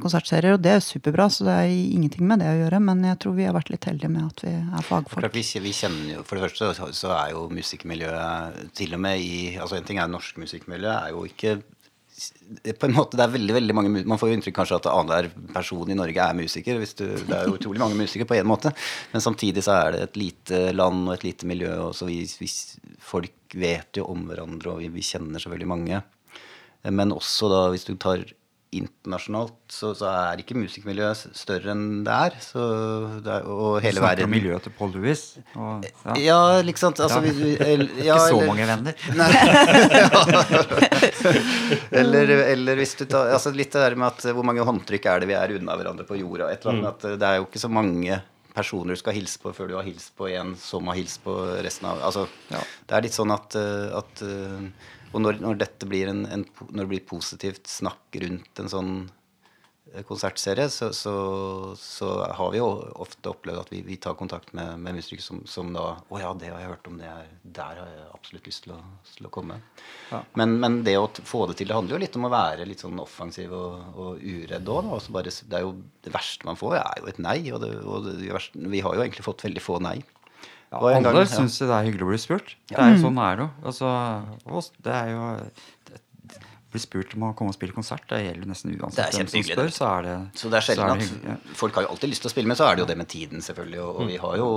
konsertserier, og det er superbra, så det er ingenting med det å gjøre. Men jeg tror vi har vært litt heldige med at vi er fagfolk. Vi, vi kjenner jo, For det første så er jo musikkmiljøet til og med i altså En ting er norsk musikkmiljø, er jo ikke på en måte, det er veldig, veldig mange, Man får jo inntrykk kanskje at annenhver person i Norge er musiker. Du, det er jo utrolig mange musikere på én måte. Men samtidig så er det et lite land og et lite miljø. og så vi, vi Folk vet jo om hverandre, og vi, vi kjenner så veldig mange. Men også da, hvis du tar internasjonalt, så, så er ikke musikkmiljøet større enn det er. Så det er og hele Snakker om miljøet til Paul Lewis. Og, ja. ja, liksom altså, ja. Vi, eller, ja, ikke så mange venner. eller, eller, hvis du tar altså Litt det der med at hvor mange håndtrykk er det vi er unna hverandre på jorda. Et eller annet, mm. at Det er jo ikke så mange personer du skal hilse på før du har hilst på en som har hilst på resten av altså, Det er litt sånn at, at og når, når, blir en, en, når, det blir positivt snakk rundt en sånn eh, konsertserie, så, så, så har vi jo ofte opplevd at vi, vi tar kontakt med, med musikere som, som, da Å ja, det har jeg hørt om, det er, der har jeg absolutt lyst til å, til å komme. Ja. Men, men, det å få det til, det handler jo litt om å være litt sånn offensiv og, og uredd òg. Det er det verste man får, er jo et nei. Og, det, og det, vi har jo egentlig fått veldig få nei. Ja, alle gang, syns det er hyggelig å bli spurt. Det er jo mm. sånn det er jo. Altså, det er jo bli spurt om å komme og spille konsert. Det gjelder nesten uansett hvem som spør. Så er det, så det er sjelden at ja. Folk har jo alltid lyst til å spille, men så er det jo det med tiden, selvfølgelig. Og, og mm. vi har jo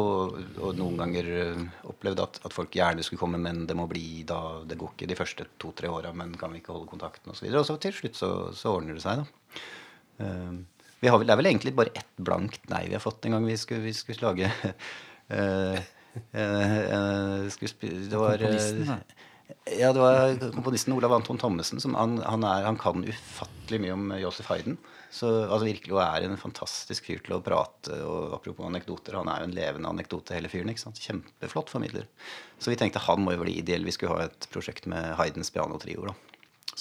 og noen ganger øh, opplevd at, at, folk gjerne skulle komme, men det må bli da Det går ikke de første to-tre åra, men kan vi ikke holde kontakten, osv. Og, så og så til slutt så, så, ordner det seg, da. Uh, vi har, det er vel egentlig bare ett blankt nei vi har fått en gang vi skulle, vi skulle lage uh, Eh, eh, det var eh, ja, det var komponisten Olav Anton Thommessen. Han, han, er, han, kan ufattelig mye om Josef Hayden. Så altså, virkelig og er en fantastisk fyr til å prate. Og apropos anekdoter, han er jo en levende anekdote, hele fyren. ikke sant? Kjempeflott formidler. Så vi tenkte han må jo bli ideell. Vi skulle ha et prosjekt med Haydens pianotrio. da.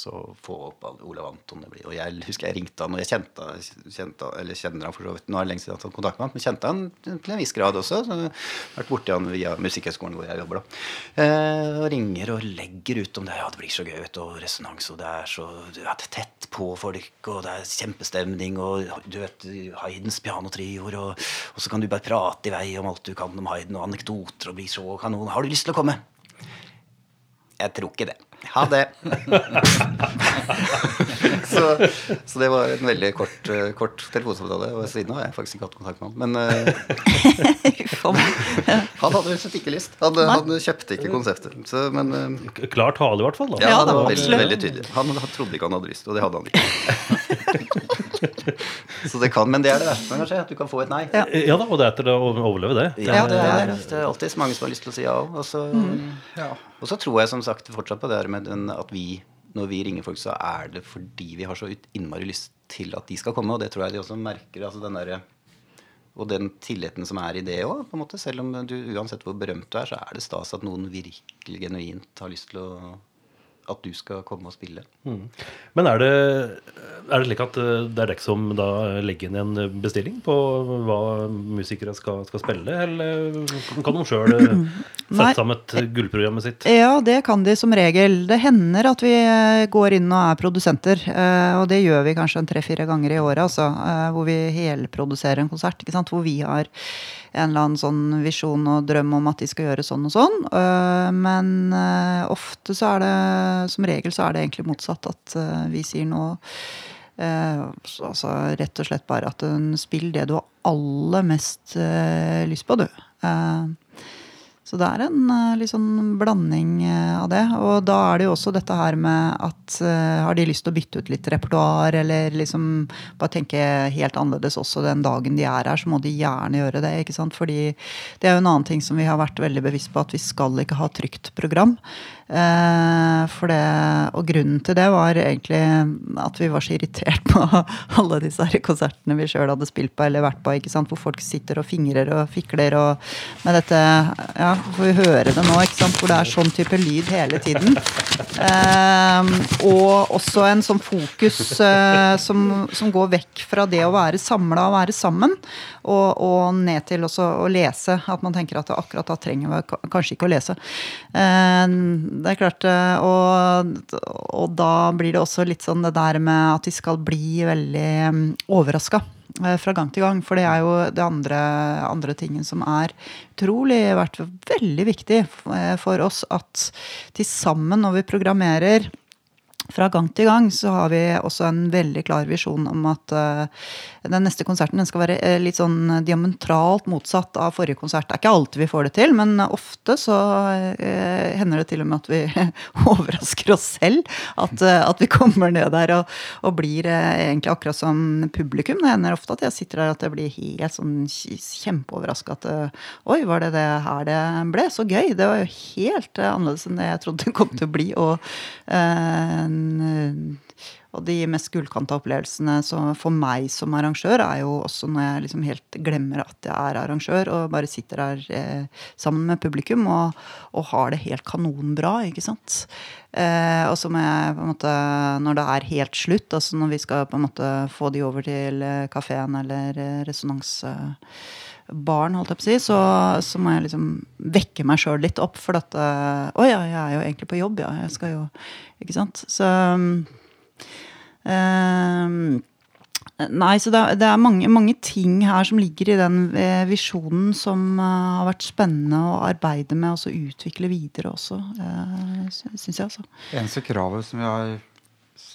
Så få opp Olav Anton. Det blir. Og jeg husker jeg ringte han, og jeg kjente, kjente eller kjenner han for så vidt. Nå er det lenge siden jeg har tatt kontakt med han, men kjente han til en viss grad også. Så jeg har vært borti han via Musikkhøgskolen hvor jeg jobber, da. Eh, og ringer og legger ut om det. Ja, det blir så gøy, vet du, og resonans, og det er så det er tett på folk, og det er kjempestemning, og du vet Haydens pianotrioer, og, og så kan du bare prate i vei om alt du kan om Hayden, og anekdoter, og bli så kanon. Har du lyst til å komme? Jeg tror ikke det. Ha det. så, så, det var en veldig kort, eh, kort telefonsamtale. Og siden har jeg faktisk ikke hatt kontakt med han. Men uh, han hadde slett ikke lyst. Han, han kjøpte ikke konseptet. Så, men, uh, Klar tale, i hvert fall. Da. Ja, det var veldig, veldig tydelig. Han, han trodde ikke han hadde lyst, og det hadde han ikke. så det kan, Men det er det verste, kanskje. At du kan få et nei. Ja, ja da, og det er etter å overleve det. Ja, det er, det er alltid mange som har lyst til å si ja òg. Og, så, mm. ja. Og så tror jeg som sagt fortsatt på det her med den, at vi, når vi ringer folk, så er det fordi vi har så innmari lyst til at de skal komme. Og det tror jeg de også merker. altså den der, og den tilliten som er i det òg. Selv om du uansett hvor berømt du er, så er det stas at noen virkelig genuint har lyst til å at du skal komme og spille. Mm. Men er det, er det, slik at eh, det er dere som da legger inn en bestilling på hva musikere skal, skal spille, eller kan de sjøl eh, sette sammen et gullprogrammet sitt? Ja, det kan de som regel. Det hender at vi eh, går inn og er produsenter, og det gjør vi kanskje en tre-fire ganger i året, altså, hvor vi helproduserer en konsert, hvor vi har en eller annen sånn visjon og drøm om at de skal gjøre sånn og sånn. Øh, men øh, ofte så er det Som regel så er det egentlig motsatt. At øh, vi sier noe altså rett og slett bare at spill det du har aller mest lyst på, du. Så det er en uh, litt sånn blanding uh, av det. Og da er det jo også dette her med at uh, har de lyst til å bytte ut litt repertoar, eller liksom bare tenke helt annerledes også den dagen de er her, så må de gjerne gjøre det. ikke sant? Fordi det er jo en annen ting som vi har vært veldig bevisst på, at vi skal ikke ha trygt program. Eh, for det, og grunnen til det var egentlig at vi var så irritert på alle disse konsertene vi sjøl hadde spilt på eller vært på, ikke sant? hvor folk sitter og fingrer og fikler og med dette Ja, får vi høre det nå, ikke sant? hvor det er sånn type lyd hele tiden. Eh, og også en sånn fokus eh, som, som, går vekk fra det å være samla og være sammen, og, og ned til også å lese. At man tenker at akkurat da trenger vi kanskje ikke å lese. Det er klart. Eh, og, og, da blir det også litt sånn det der med at de skal bli veldig mm, overraska eh, fra gang til gang. For det er jo det andre, andre tingen som er utrolig vært veldig viktig eh, for oss. At til sammen, når vi programmerer fra gang til gang så har vi også en veldig klar visjon om at uh, den neste konserten den skal være uh, litt sånn diametralt motsatt av forrige konsert. Det er ikke alltid vi får det til, men ofte så uh, hender det til og med at vi overrasker oss selv. At, at, vi kommer ned der og, og blir egentlig akkurat som publikum. Det hender ofte at jeg sitter der at jeg blir helt sånn kjempeoverraska at Oi, var det det her det ble? Så gøy! Det var jo helt annerledes enn det jeg trodde det kom til å bli. og Eh, og de mest gullkanta opplevelsene for meg som arrangør er jo også når jeg liksom helt glemmer at jeg er arrangør, og bare sitter her eh, sammen med publikum og, og, har det helt kanonbra. ikke sant? Eh, og så må jeg på en måte, når det er helt slutt, altså når vi skal på en måte få de over til eh, kafeen eller eh, resonans barn, holdt jeg på å si, så, så må jeg liksom vekke meg sjøl litt opp. For at Å ja, jeg er jo egentlig på jobb, ja. Jeg skal jo Ikke sant. Så um, Nei, så det, det er mange, mange, ting her som ligger i den eh, visjonen som uh, har vært spennende å arbeide med og så utvikle videre også, uh, syns jeg. altså. Eneste kravet som vi har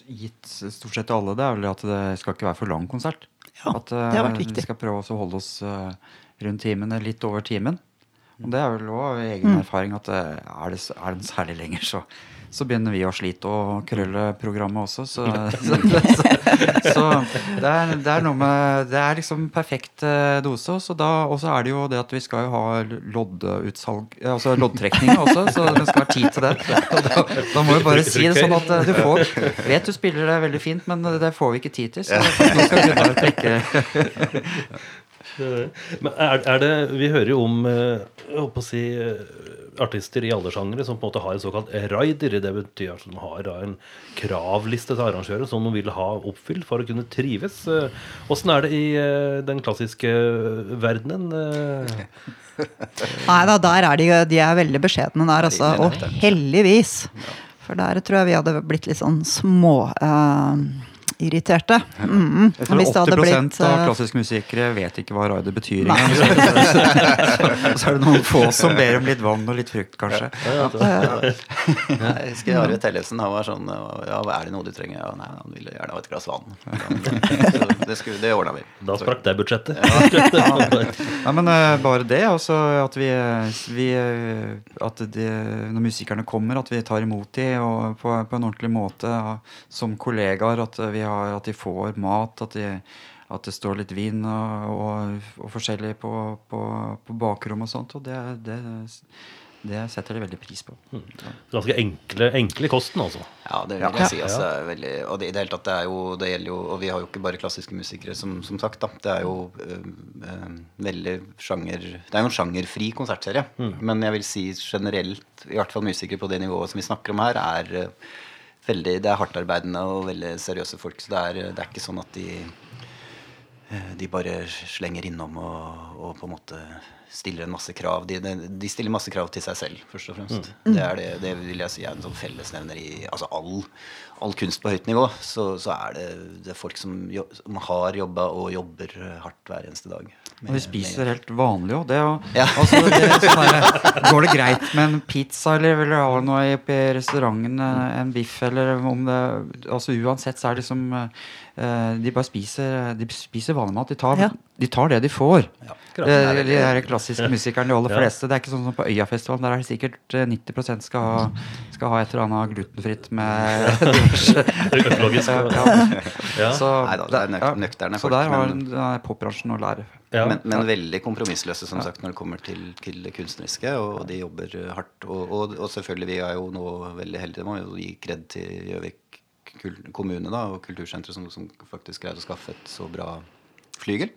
gitt stort sett alle, det er vel at det skal ikke være for lang konsert. Ja, at, uh, det har vært viktig. Vi skal prøve å holde oss uh, rundt timen, eller litt over timen. Og det er vel òg egen mm. erfaring at eh, er, det, er den særlig lenger, så, så, begynner vi å slite og krølle programmet også. Så, så, så det, er, det, er, noe med Det er liksom perfekt eh, dose. Og så er det jo det at vi skal jo ha loddutsalg Altså loddtrekning også, så det skal være tid til det. Da, da må vi bare si det sånn at eh, du får Vet du spiller det veldig fint, men det får vi ikke tid til. Så nå skal Gunnar trekke men er, er, det Vi hører jo om eh, jeg håper å si, eh, artister i alle sjangere som på en måte har en såkalt rider. Det betyr at de har en kravliste til arrangører som de vil ha oppfylt for å kunne trives. Åssen er det i eh, den klassiske verdenen? Nei da, der er de, de er veldig beskjedne der, altså. Og heldigvis. For der tror jeg vi hadde blitt litt sånn små uh, irriterte. Mm. Jeg tror 80 blitt, av eh, klassiske musikere vet ikke hva raider betyr engang. så, så er det noen få som ber om litt vann og litt frukt, kanskje. Ja, jeg husker Arve Tellefsen. Han var sånn Ja, er det noe du trenger? Ja, nei, han ville gjerne ha et glass vann. Så det, skulle, det ordna vi. Da sprakk det budsjettet. ja, men uh, bare det. Altså at vi, vi At de, når musikerne kommer, at vi tar imot dem på, på en ordentlig måte som kollegaer. At vi har, at de får mat, at, de, at det står litt vin og, og, og forskjellig på, på, på bakrom og sånt. Og det, det, det, setter de veldig pris på. Mm. Ganske enkle, enkle kosten, altså. Ja, det vil jeg si. Altså, veldig, og det, i det hele tatt, det er jo, det gjelder jo Og vi har jo ikke bare klassiske musikere, som, som sagt. da, Det er jo øh, øh, veldig sjanger Det er jo en sjangerfri konsertserie. Mm. Men jeg vil si generelt, i hvert fall musikere på det nivået som vi snakker om her, er øh, veldig, det er hardtarbeidende og veldig seriøse folk. Så det er, det er ikke sånn at de, eh, de bare slenger innom og, og, på en måte stiller en masse krav. De, de, stiller masse krav til seg selv, først og fremst. Mm. Det, er det, det vil jeg si er en sånn fellesnevner i altså all, all kunst på høyt nivå. Så, så er det, det er folk som, jo, som har jobba og jobber hardt hver eneste dag. Med, og vi spiser helt vanlig òg. Ja. Altså, sånn går det greit med en pizza eller vil du ha noe i restauranten, en biff eller om det altså Uansett så er det liksom uh, De bare spiser, de spiser vanlig mat. De tar, ja. de tar det de får. Ja. Det, de er klassiske musikeren, de aller Ja. fleste. Det er ikke sånn som på Øyafestivalen. Der er det sikkert eh, 90% skal ha, skal ha et eller annet glutenfritt med Økologisk. Ja, og- det er nøk- nøkterne Så der har men- popbransjen å lære. Ja. Men, men veldig kompromissløse som sagt når det kommer til, til det kunstneriske. Og de jobber eh, hardt. Og, og, og selvfølgelig, vi er jo nå veldig heldige. Vi må jo gi kred til Gjøvik kommune da, og Kultursenteret som, som faktisk greide å skaffe et så bra flygel.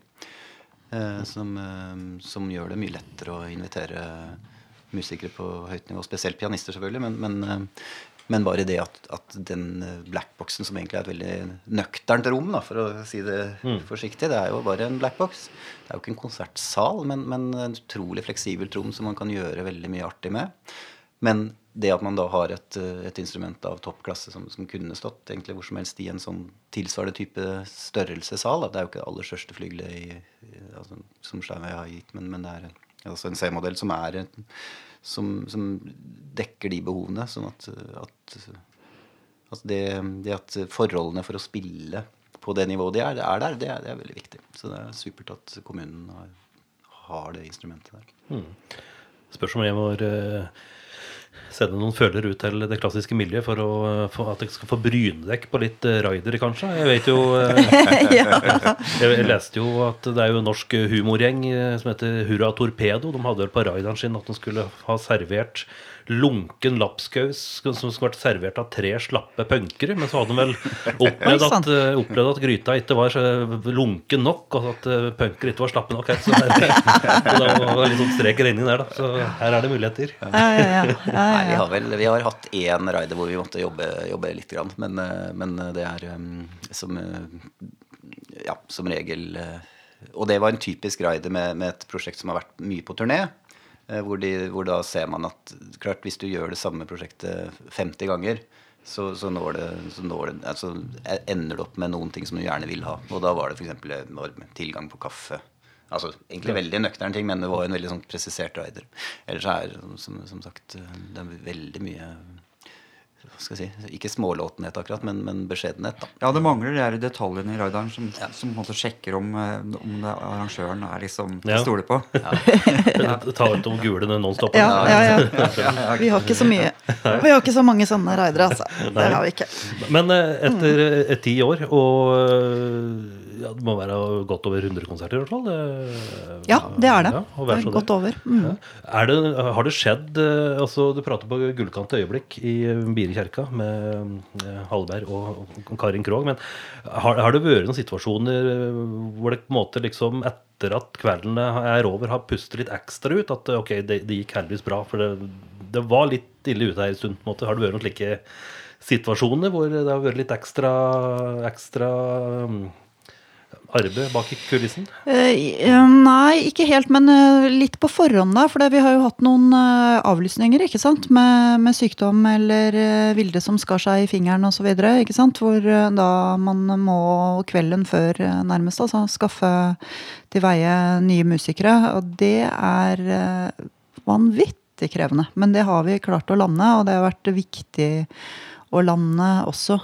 Eh, som, eh, som gjør det mye lettere å invitere musikere på høyt nivå. Spesielt pianister, selvfølgelig. Men, men, eh, men bare det at, at den eh, blackboxen, som egentlig er et veldig nøkternt rom, da, for å si det forsiktig, det er jo bare en blackbox. Det er jo ikke en konsertsal, men, men en utrolig fleksibelt rom som man kan gjøre veldig mye artig med. Men det at man da har et, eh, et instrument av toppklasse som, som kunne stått egentlig hvor som helst i en sånn tilsvarende type størrelsessal. Det er jo ikke det aller største flygelet i, i, altså, som Steinway har gitt, men, men det er en- altså en C-modell som som, som dekker de behovene. Sånn at, at, at det, det at forholdene for å spille på det nivået de er, er der, det er, det er veldig viktig. Så det er supert at kommunen har, har det instrumentet der. Spørs om jeg var eh, sende noen følere ut til det klassiske miljøet for, å, for at jeg skal få brynedekk på litt eh, raidere, kanskje. Jeg vet jo eh, jeg, leste jo at det er jo en norsk humorgjeng eh, som heter Hurra Torpedo. De hadde vel på raideren sin at de skulle ha servert lunken lapskaus som skulle vært servert av tre slappe punkere. Men så hadde de vel opplevd at, eh, opplevd at gryta ikke var så lunken nok, og at uh, punkere ikke var slappe nok. Så, der, så da var det litt sånn strek i regningen der, da. Så her er det muligheter. Ja, ja, ja. ja, Nei, vi har vel vi har hatt én raider hvor vi måtte jobbe, jobbe litt, grann, men, eh, men det er som eh, Ja, som regel eh, Og det var en typisk raider med, med et prosjekt som har vært mye på turné. Eh, Hvor, de, hvor da ser man at klart hvis du gjør det samme prosjektet 50 ganger, så, så, når det, så når det, altså, ender det opp med noen ting som du gjerne vil ha. Og da var det f.eks. tilgang på kaffe. Altså egentlig veldig nøktern ting, men det var en veldig sånn presisert rider. Ellers er som, som sagt det er veldig mye skal jeg si, Ikke smålåtenhet akkurat, men, men beskjedenhet. da. Ja, det mangler de her detaljene i raideren som, som på en måte sjekker om, eh, om det arrangøren er liksom til Ja. å stole på. Ta ut de gule nonstop. Ja, ja, ja. Vi har ikke så mye Vi har ikke så mange sånne raidere, altså. Det har vi ikke. Men eh, etter eh, ti år, og ja, det må være godt over 100 konserter i hvert fall? det- Ja, det er det. Ja, Det er godt over. Mm. Er det, har det skjedd eh, altså Du prater på gullkante øyeblikk i Biri kjerka med eh, Hallberg og Karin Krogh. Men har, har det vært noen situasjoner eh, hvor det på en måte liksom etter at kveldene er over, har pustet litt ekstra ut? At eh, ok, det, det gikk heldigvis bra, for det, det var litt ille ute her en stund. på en måte. Har det vært noen slike situasjoner hvor det har vært litt ekstra, ekstra um, arbeid bak i kulissen? Eh, Nei, ikke helt, men eh, litt på forhånd, da. For vi har jo hatt noen eh, avlysninger ikke sant? Med, med sykdom eller eh, vilde som skar seg i fingeren osv. Hvor eh, da man må kvelden før eh, nærmest altså, skaffe til veie nye musikere. Og det er eh, vanvittig krevende. Men det har vi klart å lande, og det har vært viktig å lande også.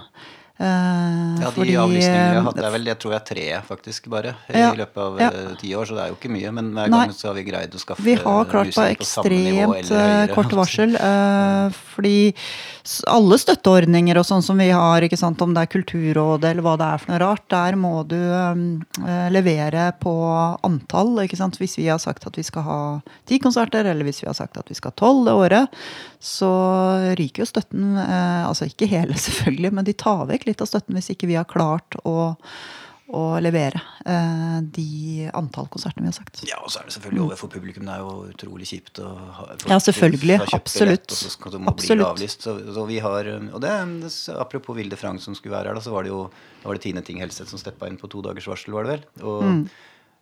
Eh, Ja, de fordi, avlysningene vi har eh, hatt, det er vel, jeg tror jeg er tre faktisk bare Ja, i løpet av ja. eh, ti år, så det er jo ikke mye. Men hver Nei. gang så har vi greid å skaffe Vi har klart på samme nivå ekstremt klart på ekstremt kort varsel. Uh, fordi alle støtteordninger og sånn som vi har, ikke sant, om det er Kulturrådet eller hva det er for noe rart, der må du um, levere på antall. ikke sant? Hvis vi har sagt at vi skal ha ti konserter, eller hvis vi har sagt at vi skal ha tolv det året, så ryker jo støtten. eh, altså ikke hele, selvfølgelig, men de tar vekk litt av støtten hvis ikke vi har klart å å levere eh, de antall konsertene vi har sagt. Ja, og så er det selvfølgelig overfor publikum. Det er jo utrolig kjipt å ha Ja, selvfølgelig. Absolutt. Lett, og så skal de bli avlyst. Så, så vi har, og det, det- Apropos Vilde Frank som skulle være her, da, så var det jo da var det Tine Ting Helseth som steppa inn på to dagers varsel, var det vel. Og Mm.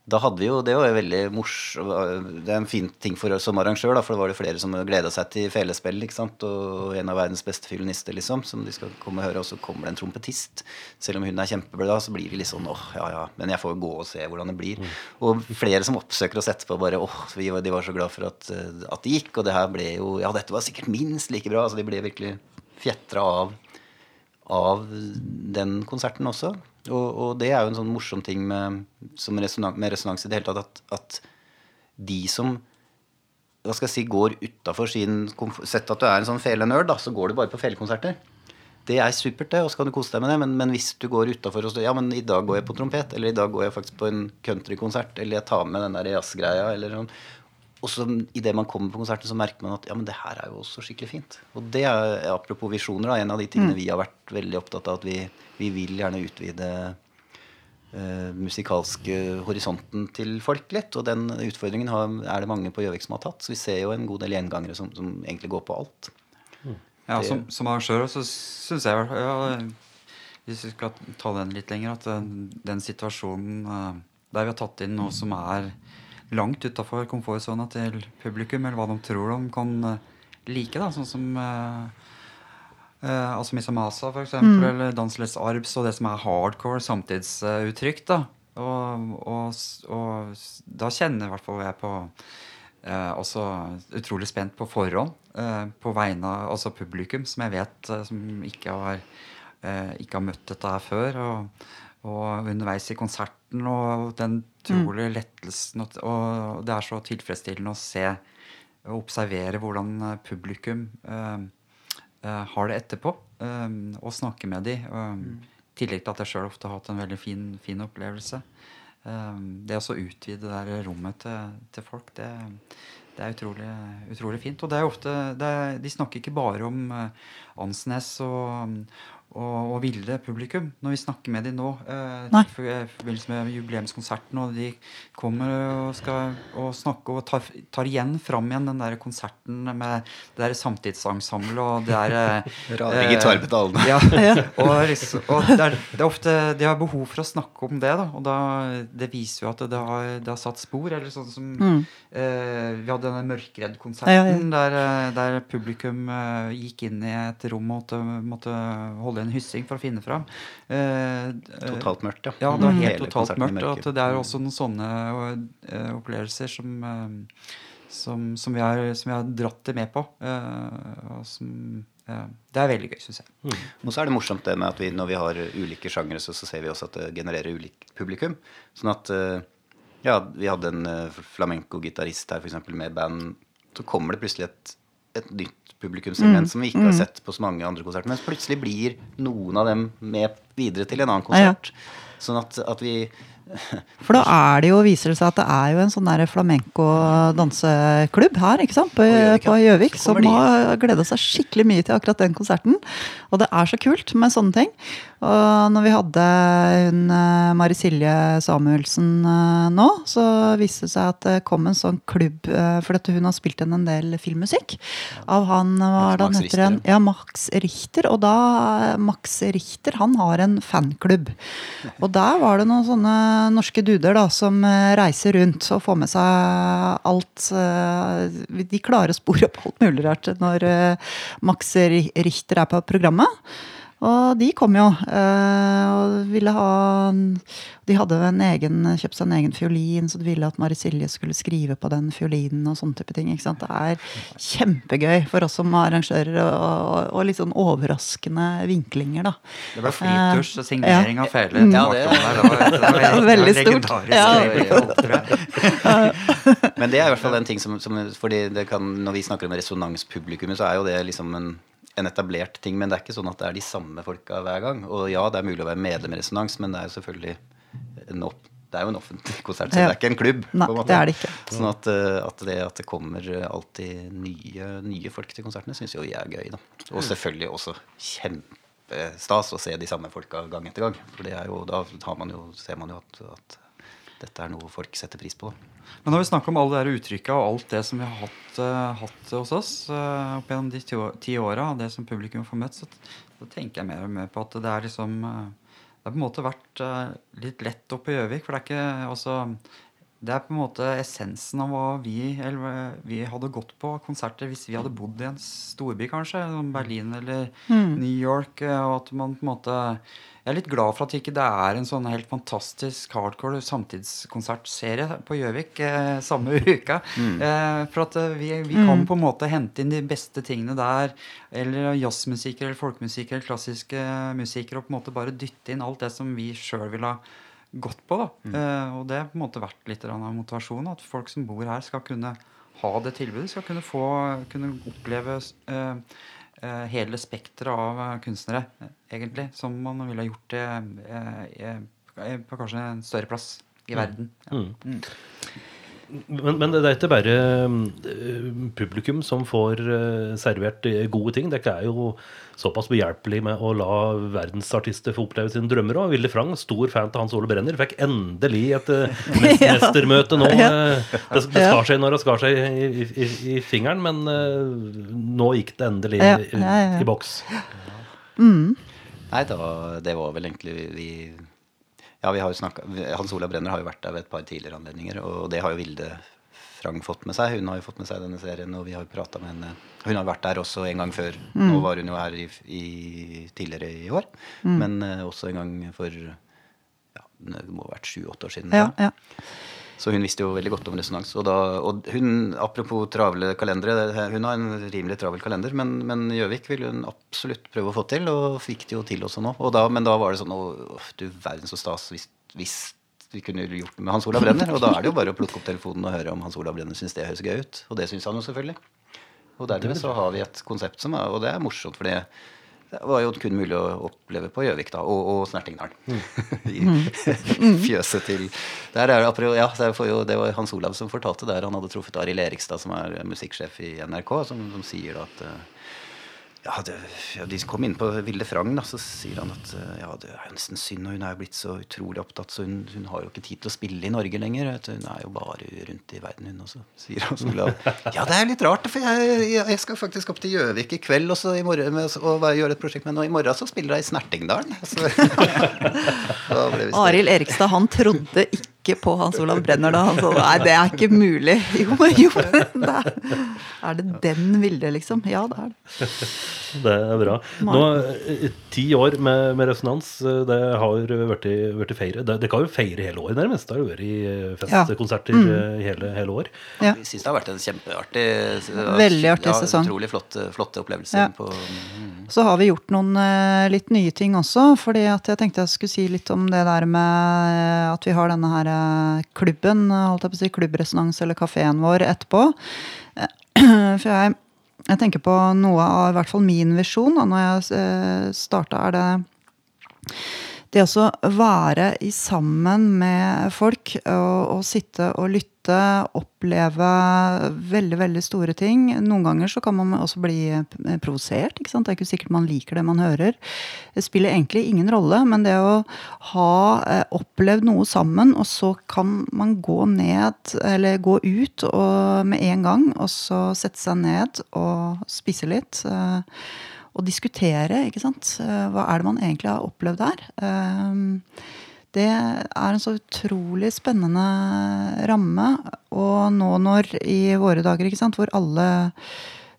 Da hadde vi jo, Det var jo veldig morsomt. Det er en fin ting for oss som arrangør, da, for det var det flere som gleda seg til felespill. ikke sant, Og en av verdens beste fiolinister, liksom, som de skal komme og høre. Og så kommer det en trompetist. Selv om hun er kjempeblid, så blir vi litt sånn åh, ja ja. Men jeg får jo gå og se hvordan det blir. Og flere som oppsøker oss etterpå bare åh, vi var, de var så glad for at, at det gikk. Og det her ble jo Ja, dette var sikkert minst like bra. Altså de ble virkelig fjetra av av den konserten også. Og, og det er jo en sånn morsom ting med, som resonan- med resonans i det hele tatt, at, at de som hva skal jeg si, går utafor sin Sett at du er en sånn felenerd, da, så går du bare på felekonserter. Det er supert, det, og så kan du kose deg med det. Men, men hvis du går utafor og Ja, men i dag går jeg på trompet. Eller i dag går jeg faktisk på en countrykonsert. Eller jeg tar med den der jazzgreia. Eller sånn. Og så idet man kommer på konserten, så merker man at ja, men det her er jo også skikkelig fint. Og det er, apropos visjoner, da, en av de tingene vi har vært veldig opptatt av. At vi, vi vil gjerne utvide uh, musikalske horisonten til folk litt. Og den utfordringen har, er det mange på Gjøvik som har tatt. Så vi ser jo en god del gjengangere som, som egentlig går på alt. Ja, Det- som, som arrangør så syns jeg ja, Hvis vi skal ta den litt lenger, at den, den situasjonen uh, der vi har tatt inn noe som er langt utafor komfortsona til publikum, eller hva de tror de kan eh, like, da, sånn som uh, uh, altså Misamasa, for eksempel, eller Danseless Arbs, og det som er hardcore samtidsuttrykk, da. Og, og, og da kjenner i hvert fall jeg på Eh, også utrolig spent på forhånd eh, på vegne av altså publikum, som jeg vet eh, som ikke har, eh, ikke har møtt dette her før. Og, og underveis i konserten og den utrolige lettelsen. Og, og det er så tilfredsstillende å se og observere hvordan eh, publikum eh, har det etterpå, eh, og snakke med dem. I tillegg til at jeg sjøl ofte har hatt en veldig fin, fin opplevelse. Um, det å så utvide det der rommet til, til folk, det, det er utrolig, utrolig fint. Og det er ofte, det er, de snakker ikke bare om Ansnes og, og, og Vilde publikum når vi snakker med dem nå. Eh, Nei. I forbindelse med jubileumskonserten, og de kommer og skal og snakke og tar, tar igjen fram igjen den der konserten med det der samtidsensemblet og det der eh, Rare eh, gitarpedalene. Ja, og, liksom, og det, er, det er ofte De har behov for å snakke om det, da. Og da, det viser jo at det har, det har satt spor. Eller sånn som eh, Vi hadde denne Mørkredd-konserten Ja, ja. Der, eh, der publikum eh, gikk inn i et rom og måtte, måtte holde en hyssing for å finne fram. Eh, eh, Totalt mørkt, ja. ja, det var helt Hele totalt mørkt. Og at det er også noen sånne eh, opplevelser som, som, som, vi har, som vi har dratt det med på. eh, og som, eh, det er veldig gøy, syns jeg. Og så er det morsomt det med at vi, når vi har ulike sjangere, så, så ser vi også at det genererer ulik publikum. Sånn at eh, Ja, vi hadde en flamenco-gitarist her, for eksempel, med band. Så kommer det plutselig et, et nytt publikumssegment som vi ikke har sett på så mange andre konserter. Men plutselig blir noen av dem med videre til en annen Ja, ja. konsert. Sånn at, at vi For da er det jo, viser det seg at det er jo en sånn flamenco-danseklubb her, ikke sant? På Gjøvik, som må glede seg skikkelig mye til akkurat den konserten. Og det er så kult med sånne ting. Og når vi hadde hun eh, Mari Silje Samuelsen eh, nå, så viste det seg at det kom en sånn klubb eh, For at hun har spilt inn en del filmmusikk av han hva er det han heter igjen? Ja, Max Richter. Og da Max Richter, han har en fanklubb. Og der var det noen sånne norske duder da, som eh, reiser rundt og får med seg alt eh, De klarer å spore opp alt mulig rart når eh, Max Richter er på programmet. Og de kom jo eh, og ville ha De hadde en egen, kjøpt seg en egen fiolin, så de ville at Mari Silje skulle skrive på den fiolinen og sånne type ting. ikke sant? Det er kjempegøy for oss som arrangører, og, og, og litt sånn overraskende vinklinger, da. Det ble flyturs og signering ja. av fele. Mm. Ja, det- Det var, det var, det var Veldig stort. Ja. Men det er i hvert fall en ting som, som fordi det kan, Når vi snakker om resonanspublikummet, så er jo det liksom en, en etablert ting. Men det er ikke sånn at det er de samme folka hver gang. Og ja, det er mulig å være medlem i Resonans, men det er jo selvfølgelig en opp, det er jo en offentlig konsert, så det er ikke en klubb. Nei, på en måte. det er det ikke. Sånn at, eh, at, det, at det kommer alltid nye, nye folk til konsertene, syns jo jeg er gøy. da. Og selvfølgelig også kjempestas å se de samme folka gang etter gang. For det er jo, da har man jo, ser man jo at, at dette er noe folk setter pris på. da. Men når vi snakker om alle de uttrykka og alt det som vi har hatt, uh, hatt hos oss uh, opp gjennom de ti, åra, det som publikum får møtt, så, så tenker jeg mer og mer på at det er liksom uh, Det har på en måte vært litt lett oppe i Gjøvik, for det er ikke altså det er på en måte essensen av hva vi, eller, eh, vi hadde gått på konserter hvis vi hadde bodd i en storby, kanskje. Som Berlin eller New York. eh, Og at man på en måte Jeg er litt glad for at ikke det er en sånn helt fantastisk hardcore samtidskonsertserie på Gjøvik eh, samme uka. Eh, for at eh, vi, vi kan på en måte hente inn de beste tingene der. Eller jazzmusikere eller folkemusikere eller klassiske musikere. Og på en måte bare dytte inn alt det som vi sjøl vil ha gått på. da. Eh, og det har på en måte vært litt av motivasjonen. At folk som bor her, skal kunne ha det tilbudet. Skal kunne få kunne oppleve eh, eh, hele spekteret av eh, kunstnere, egentlig. Som man ville ha gjort det eh, eh, på kanskje en større plass i verden. Ja. Men, men det er ikke bare eh, publikum som får eh, servert eh, gode ting. Dere er jo såpass behjelpelig med å la verdensartister få oppleve sine drømmer òg. Vilde Frang, stor fan til Hans Ole Brenner, fikk endelig et eh, mestermøte nå. eh, Det, det skar seg når det skar seg i, i, i fingeren, men nå gikk det endelig Ja, i, i boks. Nei, det var, det var vel egentlig vi Ja, vi har jo snakket, Hans Olav Brenner har jo vært der ved et par tidligere anledninger, og det har jo Vilde Frang fått med seg. Hun har jo fått med seg denne serien, og vi har jo prata med henne. Hun har vært der også en gang før. Nå var hun jo her i, i, tidligere i år, men uh, også en gang for ja, det må ha vært sju-åtte år siden. Ja, ja. Så hun visste jo veldig godt om resonans. Og, da, og hun, apropos travle kalendere, hun har en rimelig travel kalender, men, men Gjøvik ville hun absolutt prøve å få til, og fikk det jo til også nå. Og da, men da var det sånn Å, du verden så stas hvis, hvis vi kunne gjort det med Hans Olav Brenner. Og da er det jo bare å plukke opp telefonen og høre om Hans Olav Brenner syns det høres gøy ut. Og det syns han jo selvfølgelig. Og dermed så har vi et konsept som er Og det er morsomt, for det var jo kun mulig å oppleve på Gjøvik da, og, og Snertingdalen. I fjøset til der er det, ja, det, det var Hans Olav som fortalte der. Han hadde truffet Arild Erikstad, som er musikksjef i NRK, som, som sier da at eh, ja, det, ja, De kom inn på Vilde Frang, da, så sier han at eh, ja, det er nesten synd, og hun er jo blitt så utrolig opptatt, så hun, hun har jo ikke tid til å spille i Norge lenger. vet du. Hun er jo bare rundt i verden, hun også, sier han. Ja, det er litt rart, for jeg, jeg, skal faktisk opp til Gjøvik i kveld og, så i morgen, med, og gjøre et prosjekt med henne, og i morgen så spiller jeg i Snertingdalen. Så, Arild Erikstad han trodde ikke på Hans Olav Brenner da. Han sa nei, det er ikke mulig. Jo, jo, det er, det den Vilde, liksom? Ja, det er det. Det er bra. Nå, eh, Ti år med, med resonans, eh, det har blitt feire. Det, det kan jo feire hele året, nærmest. Det har jo vært i festkonserter ja. mm. hele, hele år. Ja. Vi syns det har vært en kjempeartig Veldig artig sesong. Utrolig flotte, flotte opplevelser. Ja. På, mm. Så har vi gjort noen eh, litt nye ting også. fordi jeg tenkte jeg skulle si litt om det der med at vi har denne her eh, klubben, holdt jeg på å si, klubbresonans eller kafeen vår etterpå. Eh, For jeg, jeg tenker på noe av i hvert fall min visjon da når jeg starta, er det det å være sammen med folk og, og sitte og lytte, oppleve veldig veldig store ting. Noen ganger så kan man også bli eh, provosert. ikke sant? Det er ikke sikkert man liker det man hører. Det spiller egentlig ingen rolle, men det å ha eh, opplevd noe sammen, og så kan man gå ned, eller gå ut og, med en gang, og så sette seg ned og spise litt. eh, og diskutere, ikke sant. Hva er det man egentlig har opplevd her? Det er en så utrolig spennende ramme. Og nå når i våre dager, ikke sant, hvor alle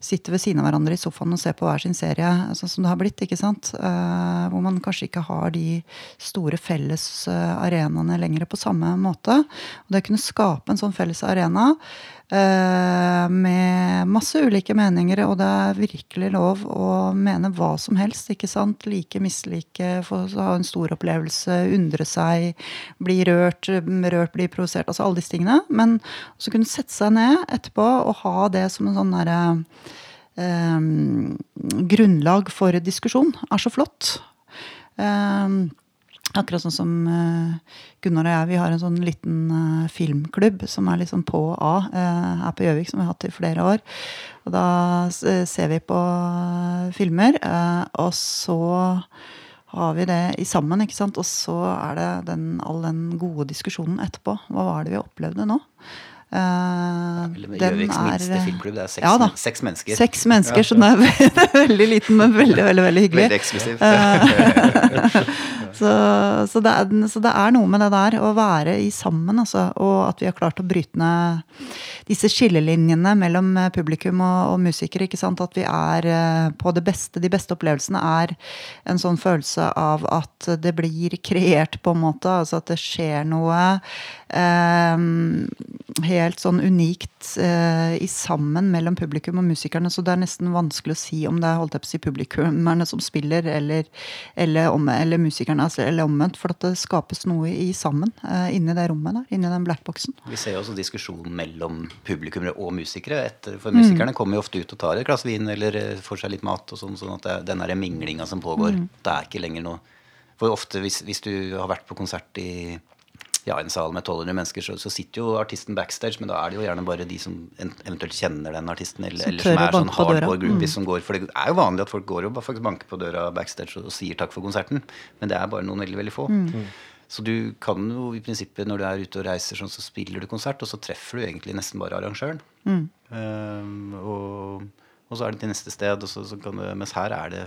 sitter ved siden av hverandre i sofaen og ser på hver sin serie, sånn som det har blitt, ikke sant. uh, Hvor man kanskje ikke har de store felles eh, lenger på samme måte. Og det å kunne skape en sånn felles arena med masse ulike meninger, og det er virkelig lov å mene hva som helst, ikke sant. Like, mislike, få ha en stor opplevelse, undre seg, bli rørt, rørt bli provosert. Altså alle disse tingene. Men også kunne sette seg ned etterpå og ha det som en sånn derre eh, grunnlag for diskusjon, er så flott. Eh, akkurat sånn som eh, Gunnar og jeg, vi har en sånn liten eh, filmklubb som er liksom på A eh, her på Gjøvik, som vi har hatt i flere år. Og da ser vi på filmer, og så har vi det i sammen, ikke sant? Og så er det den, all den gode diskusjonen etterpå. Hva var det vi opplevde nå? Gjøviks er- minste filmklubb. Det er seks, Ja da. seks mennesker. Seks mennesker, så den er veldig liten, men veldig, veldig, veldig hyggelig. Veldig eksklusiv. Så, så, det er, så det er noe med det der, å være i sammen, altså. Og at vi har klart å bryte ned disse skillelinjene mellom eh, publikum og, og musikere. ikke sant? At vi er eh, på det beste. De beste opplevelsene er en sånn følelse av at det blir kreert, på en måte. Altså at det skjer noe eh, helt sånn unikt eh, i sammen mellom publikum og musikerne. Så det er nesten vanskelig å si om det er holdt jeg på å si, publikummerne som spiller, eller, eller, om, eller musikerne. Med eller omvendt, for at det skapes noe i sammen uh, inni det rommet der, inni den blackboxen. Vi ser jo også diskusjonen mellom publikummere og musikere. Etter, for musikerne mm. kommer jo ofte ut og tar et glass vin eller får seg litt mat, og sånn, sånn at det, den minglinga som pågår, mm. det er ikke lenger noe For ofte hvis, hvis du har vært på konsert i ja, en sal med 1200 mennesker, så, så, sitter jo artisten backstage, men da er det jo gjerne bare de som eventuelt kjenner den artisten, eller, eller som er sånn hardcore groupies mm. som går For det er jo vanlig at folk går og faktisk banker på døra backstage og, og sier takk for konserten, men det er bare noen veldig, veldig få. Mm. Så du kan jo i prinsippet, når du er ute og reiser sånn, så spiller du konsert, og så treffer du egentlig nesten bare arrangøren. Mm. Um, og, og, så er det til neste sted, og så, så kan du mens her er det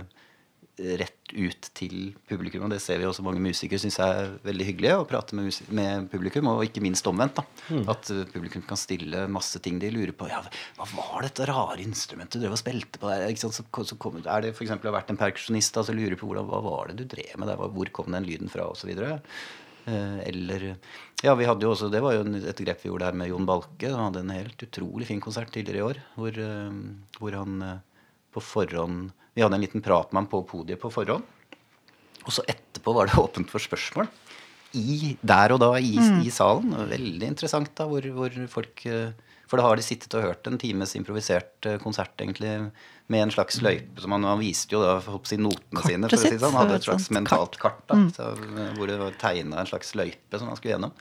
rett ut til publikum. Og det ser vi også mange musikere syns er veldig hyggelig å prate med, med, publikum. Og ikke minst omvendt. da, mm. At uh, publikum kan stille masse ting de lurer på. ja, Hva var dette rare instrumentet du drev og spilte på der? Så, så kom, er det f.eks. har vært en perkusjonist som lurer på hvordan, hva var det du drev med der? Hvor kom den lyden fra? Videre. Uh, eller Ja, vi hadde jo også, det var jo et grep vi gjorde her med Jon Balke. Han hadde en helt utrolig fin konsert tidligere i år hvor, uh, hvor han på forhånd vi hadde en liten prat med ham på podiet på forhånd. Og så etterpå var det åpent for spørsmål. I, der og da i, mm. i salen. Veldig interessant da, hvor, hvor, folk eh, For da har de sittet og hørt en times improvisert eh, konsert egentlig med en slags løype. som Han, han viste jo da si, notene Kartet sine. for å si sånn. Han hadde et slags mentalt kart da, mm. så, hvor det var tegna en slags løype som han skulle gjennom.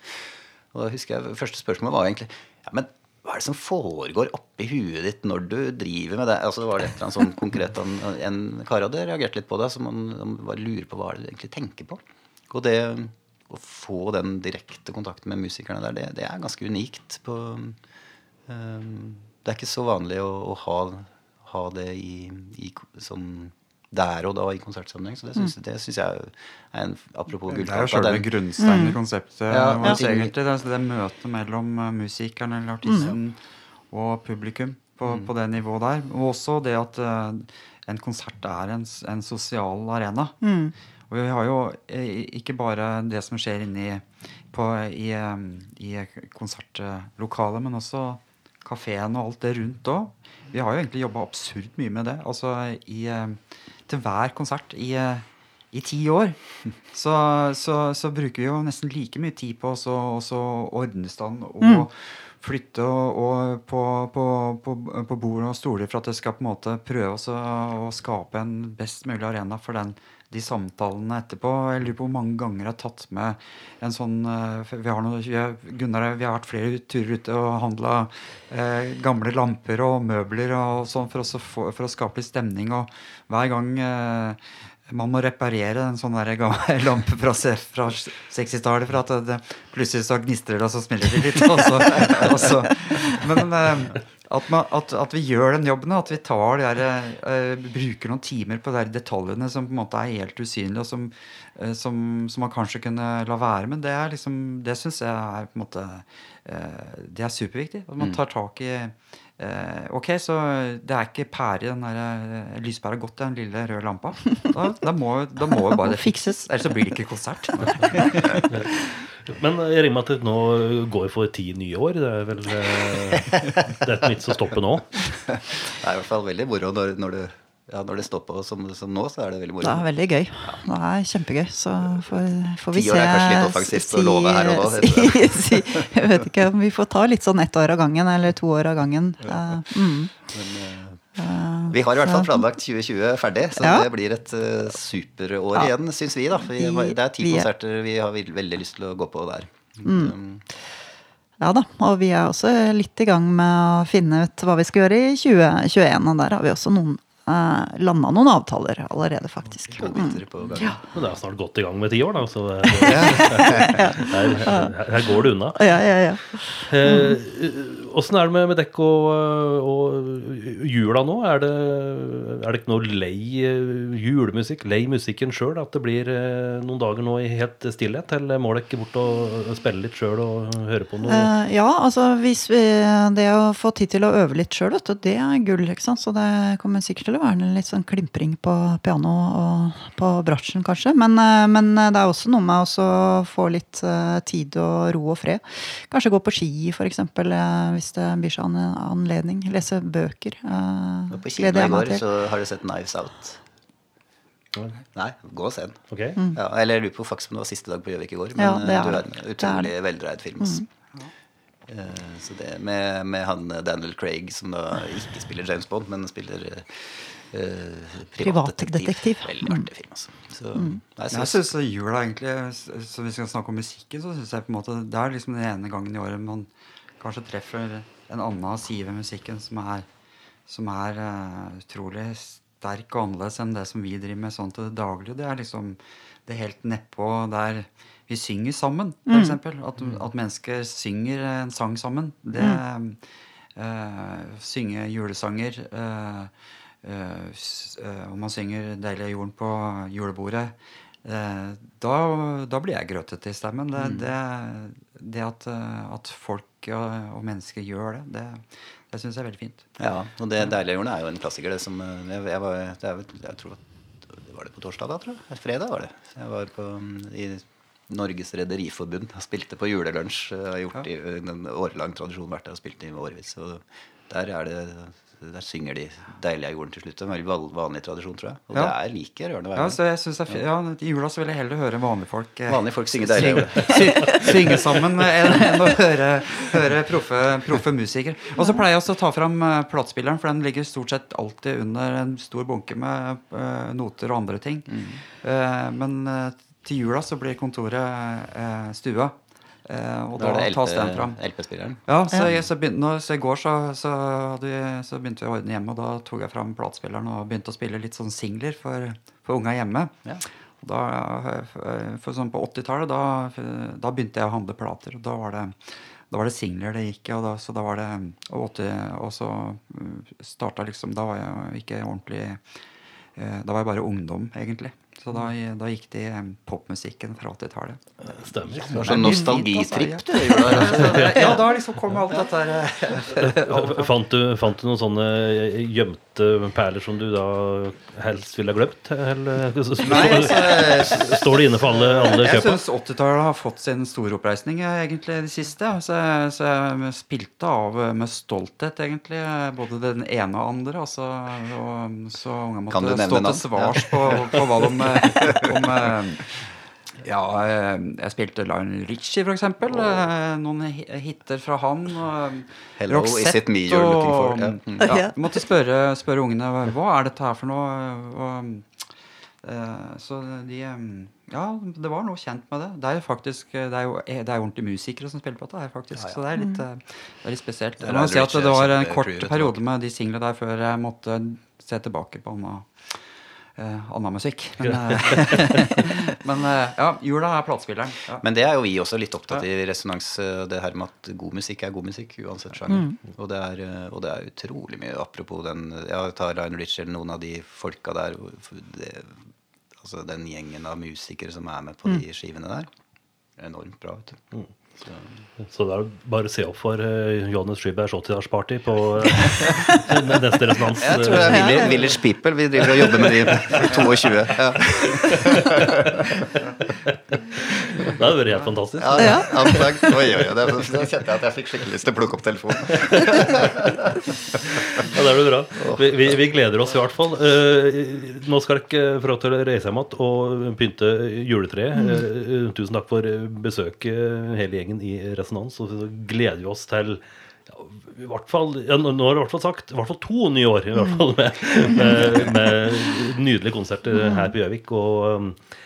Og da husker jeg Første spørsmål var egentlig ja, men hva er det som foregår oppi huet ditt når du driver med det? Altså, var det et eller annet sånn konkret En, en kar hadde reagert litt på det, så man bare lurer på hva det egentlig tenker på. Og det å få den direkte kontakten med musikerne der, det, det er ganske unikt. På, um, det er ikke så vanlig å, å ha, ha, det i, i sånn der og da i konsertsammenheng. Så det syns, mm. det syns jeg er en Apropos gullkamp. Det er jo sjølve grunnsteinen i mm. konseptet. Ja, ja. egentlig det, er det møtet mellom uh, musikeren eller artisten mm. og publikum på, mm. på, det nivået der. Og også det at uh, en konsert er en, en sosial arena. Mm. Og vi har jo eh, ikke bare det som skjer inni på, i, i konsertlokalet, men også kafeen og alt det rundt òg. Vi har jo egentlig jobba absurd mye med det. Altså i til hver konsert i, i ti år. Så, så, så, bruker vi jo nesten like mye tid på å ordne stand og mm. flytte og, og på, på, på, på, bord og stoler for at det skal på en måte prøve å skape en best mulig arena for den de samtalene etterpå. Jeg lurer på hvor mange ganger jeg har tatt med en sånn eh, vi har, noe, Gunnar, vi har vært flere turer ute og handla eh, gamle lamper og møbler og sånn for, for, å skape litt stemning. Og hver gang eh, man må reparere en sånn lampe fra, fra 60-tallet. For at det, plutselig så gnistrer det, og så smeller det litt. Og så, og så. Men eh, at, man, at, at, vi gjør den jobben, at vi tar der, uh, bruker noen timer på de detaljene som på en måte er helt usynlige, og som, uh, som, som, man kanskje kunne la være. Men det er liksom, det syns jeg er på en måte uh, Det er superviktig. At man mm. tar tak i Ok, så det er ikke pære i den der lyspæra godt i den lille røde lampa. Da, da må, da må bare det fikses. Ellers så blir det ikke konsert. Men jeg regner med at det nå går for ti nye år. Det er vel eh, Det er ikke vits å stoppe nå? Det er i hvert fall veldig moro når, når, det, ja, når det stopper som, som, nå, så er det veldig moro. Det er veldig gøy. Det er kjempegøy. Så får, får vi se Ti år er kanskje litt offensivt si, å love her og nå. Si, jeg vet ikke om vi får ta litt sånn ett år av gangen eller to år av gangen. Ja. Mm. Men, uh, vi har i hvert fall planlagt 2020 ferdig, så ja. det blir et uh, superår ja. igjen, syns vi. da. Vi, det er ti konserter vi har veldig lyst til å gå på der. Mm. Um, ja da, og vi er også litt i gang med å finne ut hva vi skal gjøre i 2021. Og der har vi også noen uh, eh, landa noen avtaler allerede, faktisk. Mm. Ja. Men det er snart godt i gang med ti år, da. Så her, her, her, går det unna. Ja, ja, ja. Åssen mm. er det med, med dekk og, og, jula nå? Er det, er det ikke noe lei eh, julemusikk? Lei musikken sjøl? At det blir eh, noen dager nå i helt stillhet? Eller må dere bort og spille litt sjøl og høre på noe? Uh, ja, altså hvis vi, det å få tid til å øve litt sjøl, det er gull. ikke sant? Så det kommer sikkert til skulle være litt sånn klimpring på piano og på bratsjen, kanskje. Men, eh, men, eh, det er også noe med å få litt eh, tid og ro og fred. Kanskje gå på ski, f.eks., hvis det blir seg anledning. Lese bøker. på kino i går så har du sett 'Knives Out'. Nei, gå og se den. Ok? Ja, eller jeg lurer på faktisk om det var siste dag på Gjøvik i går. Men Ja, det er du er en utrolig veldreid film. Altså. Eh, så det med, med han Daniel Craig, som da ikke spiller James Bond, men spiller eh, eh, privatdetektiv. Privat Veldig artig film, altså. Så, nei, så, Jeg syns jula egentlig, så vi skal snakke om musikken, så syns jeg på en måte det er liksom den ene gangen i året man kanskje treffer en annen side ved musikken som er, som er uh, utrolig sterk og annerledes enn det som vi driver med sånn til det daglige. Det er liksom det helt nedpå der vi synger sammen, for eksempel. At, at mennesker synger en sang sammen. Det eh, Synge julesanger. Uh, uh, om man synger 'Deilig er jorden' på julebordet, da, da blir jeg grøtete i stemmen. Det, det, det at, at folk og, og mennesker gjør det, det, det syns jeg er veldig fint. ja, og det deilige jorden er jo en klassiker. Det som jeg, jeg, var, det er, jeg tror Var det på torsdag, da? tror jeg? Fredag var det. Jeg var på, mm, i Norges Rederiforbund spilte på julelunsj. Har gjort i en årelang tradisjon vært der og spilt i årevis. Og der er det der synger de 'Deilig er jorden' til slutt. En veldig vanlig tradisjon, tror jeg. Og Ja. det er like rørende hver Ja, så jeg synes er ja, I jula så vil jeg heller høre vanlige folk eh, Vanlige folk synge 'Deilig er jorden'. synge sammen enn, enn å høre, høre proffe, proffe musikere. Og så pleier jeg også å ta fram uh, platespilleren, for den ligger stort sett alltid under en stor bunke med eh, noter og andre ting. Mm. Eh, men eh, til jula så blir kontoret eh, stua. Eh, og Da da, tas den fram. LP LP-spilleren. Ja, så, jeg, så, begynte, nå, så i går så, så, så begynte vi å ordne hjemme, og da tok jeg fram platespilleren og begynte å spille litt sånn singler for, for unga hjemme. Ja. Og da, eh, for sånn på 80-tallet, da, da begynte jeg å handle plater, og da var det da var det singler det gikk i, og, da, så da var det og, 80, og så starta liksom Da var jeg ikke ordentlig eh, Da var jeg bare ungdom, egentlig. Så da, da gikk det i popmusikken fra 80-tallet. Stemmer. Det var sånn nostalgitripp du gjorde altså. Ja, da liksom kom alt dette her Fant du, fant du noen sånne gjemte perler som du da helst ville ha glemt? Eller Nei, altså, står det inne for alle, alle Jeg kjøpa? syns 80-tallet har fått sin store oppreisning eh, egentlig det siste. Så jeg, så jeg spilte av eh, med stolthet, egentlig. eh, Både den ene og andre. Altså, og, så unge måtte stå til svars på, på hva de eh, om, eh, ja, eh, jeg spilte Lionel Richie, for eksempel. Eh, Noen hi- hiter fra han. og Hello, is it me you're looking for? Ja. Mm. Ja, Ja. måtte spørre, spørre ungene hva- er dette her for noe. Og, eh, så de eh, Ja, det var noe kjent med det. Det er jo faktisk Det er jo det er jo ordentlige musikere som spiller på dette her, faktisk. Så det er litt, eh, det er litt spesielt. Det er si at det var en kort periode med de singlene der før jeg måtte se tilbake på annen eh, annen musikk. Men, eh, men eh, ja, jula er platespilleren. Ja. Men det er jo vi også litt opptatt i resonans. Det her med at god musikk er god musikk uansett sjanger. Og, det er, og det er utrolig mye. Apropos den Jeg tar Ryan Rich eller noen av de folka der. Det, altså den gjengen av musikere som er med på de skivene der. Enormt bra, vet du. Så, Så det er bare å se opp for uh, Johannes Skybergs 80-årsparty på eh, neste resonans. jeg tror det er Village, Village People. Vi driver og jobber med de i 22. Ja, Det hadde vært helt fantastisk. ja, ja. Anslag. Oi, oi, oi. Da kjente jeg at jeg fikk skikkelig lyst til å plukke opp telefonen. Ja, det blir bra. Vi, vi, vi gleder oss i hvert fall. Eh, nå skal dere få lov til å reise hjem igjen og pynte juletreet. Eh, tusen takk for besøket, hele gjengen i Resonans. Og så gleder vi oss til i hvert fall, ja, nå har jeg i hvert fall sagt i hvert fall to nye år i hvert fall med, med, med nydelige konserter her på Gjøvik. Og eh,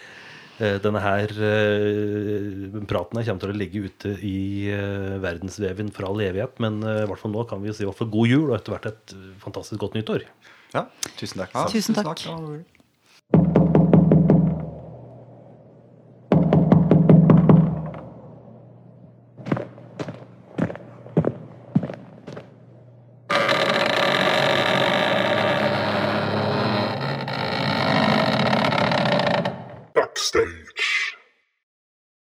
denne her eh, praten her kommer til å ligge ute i eh, verdensveven fra all evighet. Men eh, i hvert fall nå kan vi si i hvert fall god jul og etter hvert et eh, fantastisk godt nyttår. Ja, tusen takk. Ja, Tusen takk. Tusen var-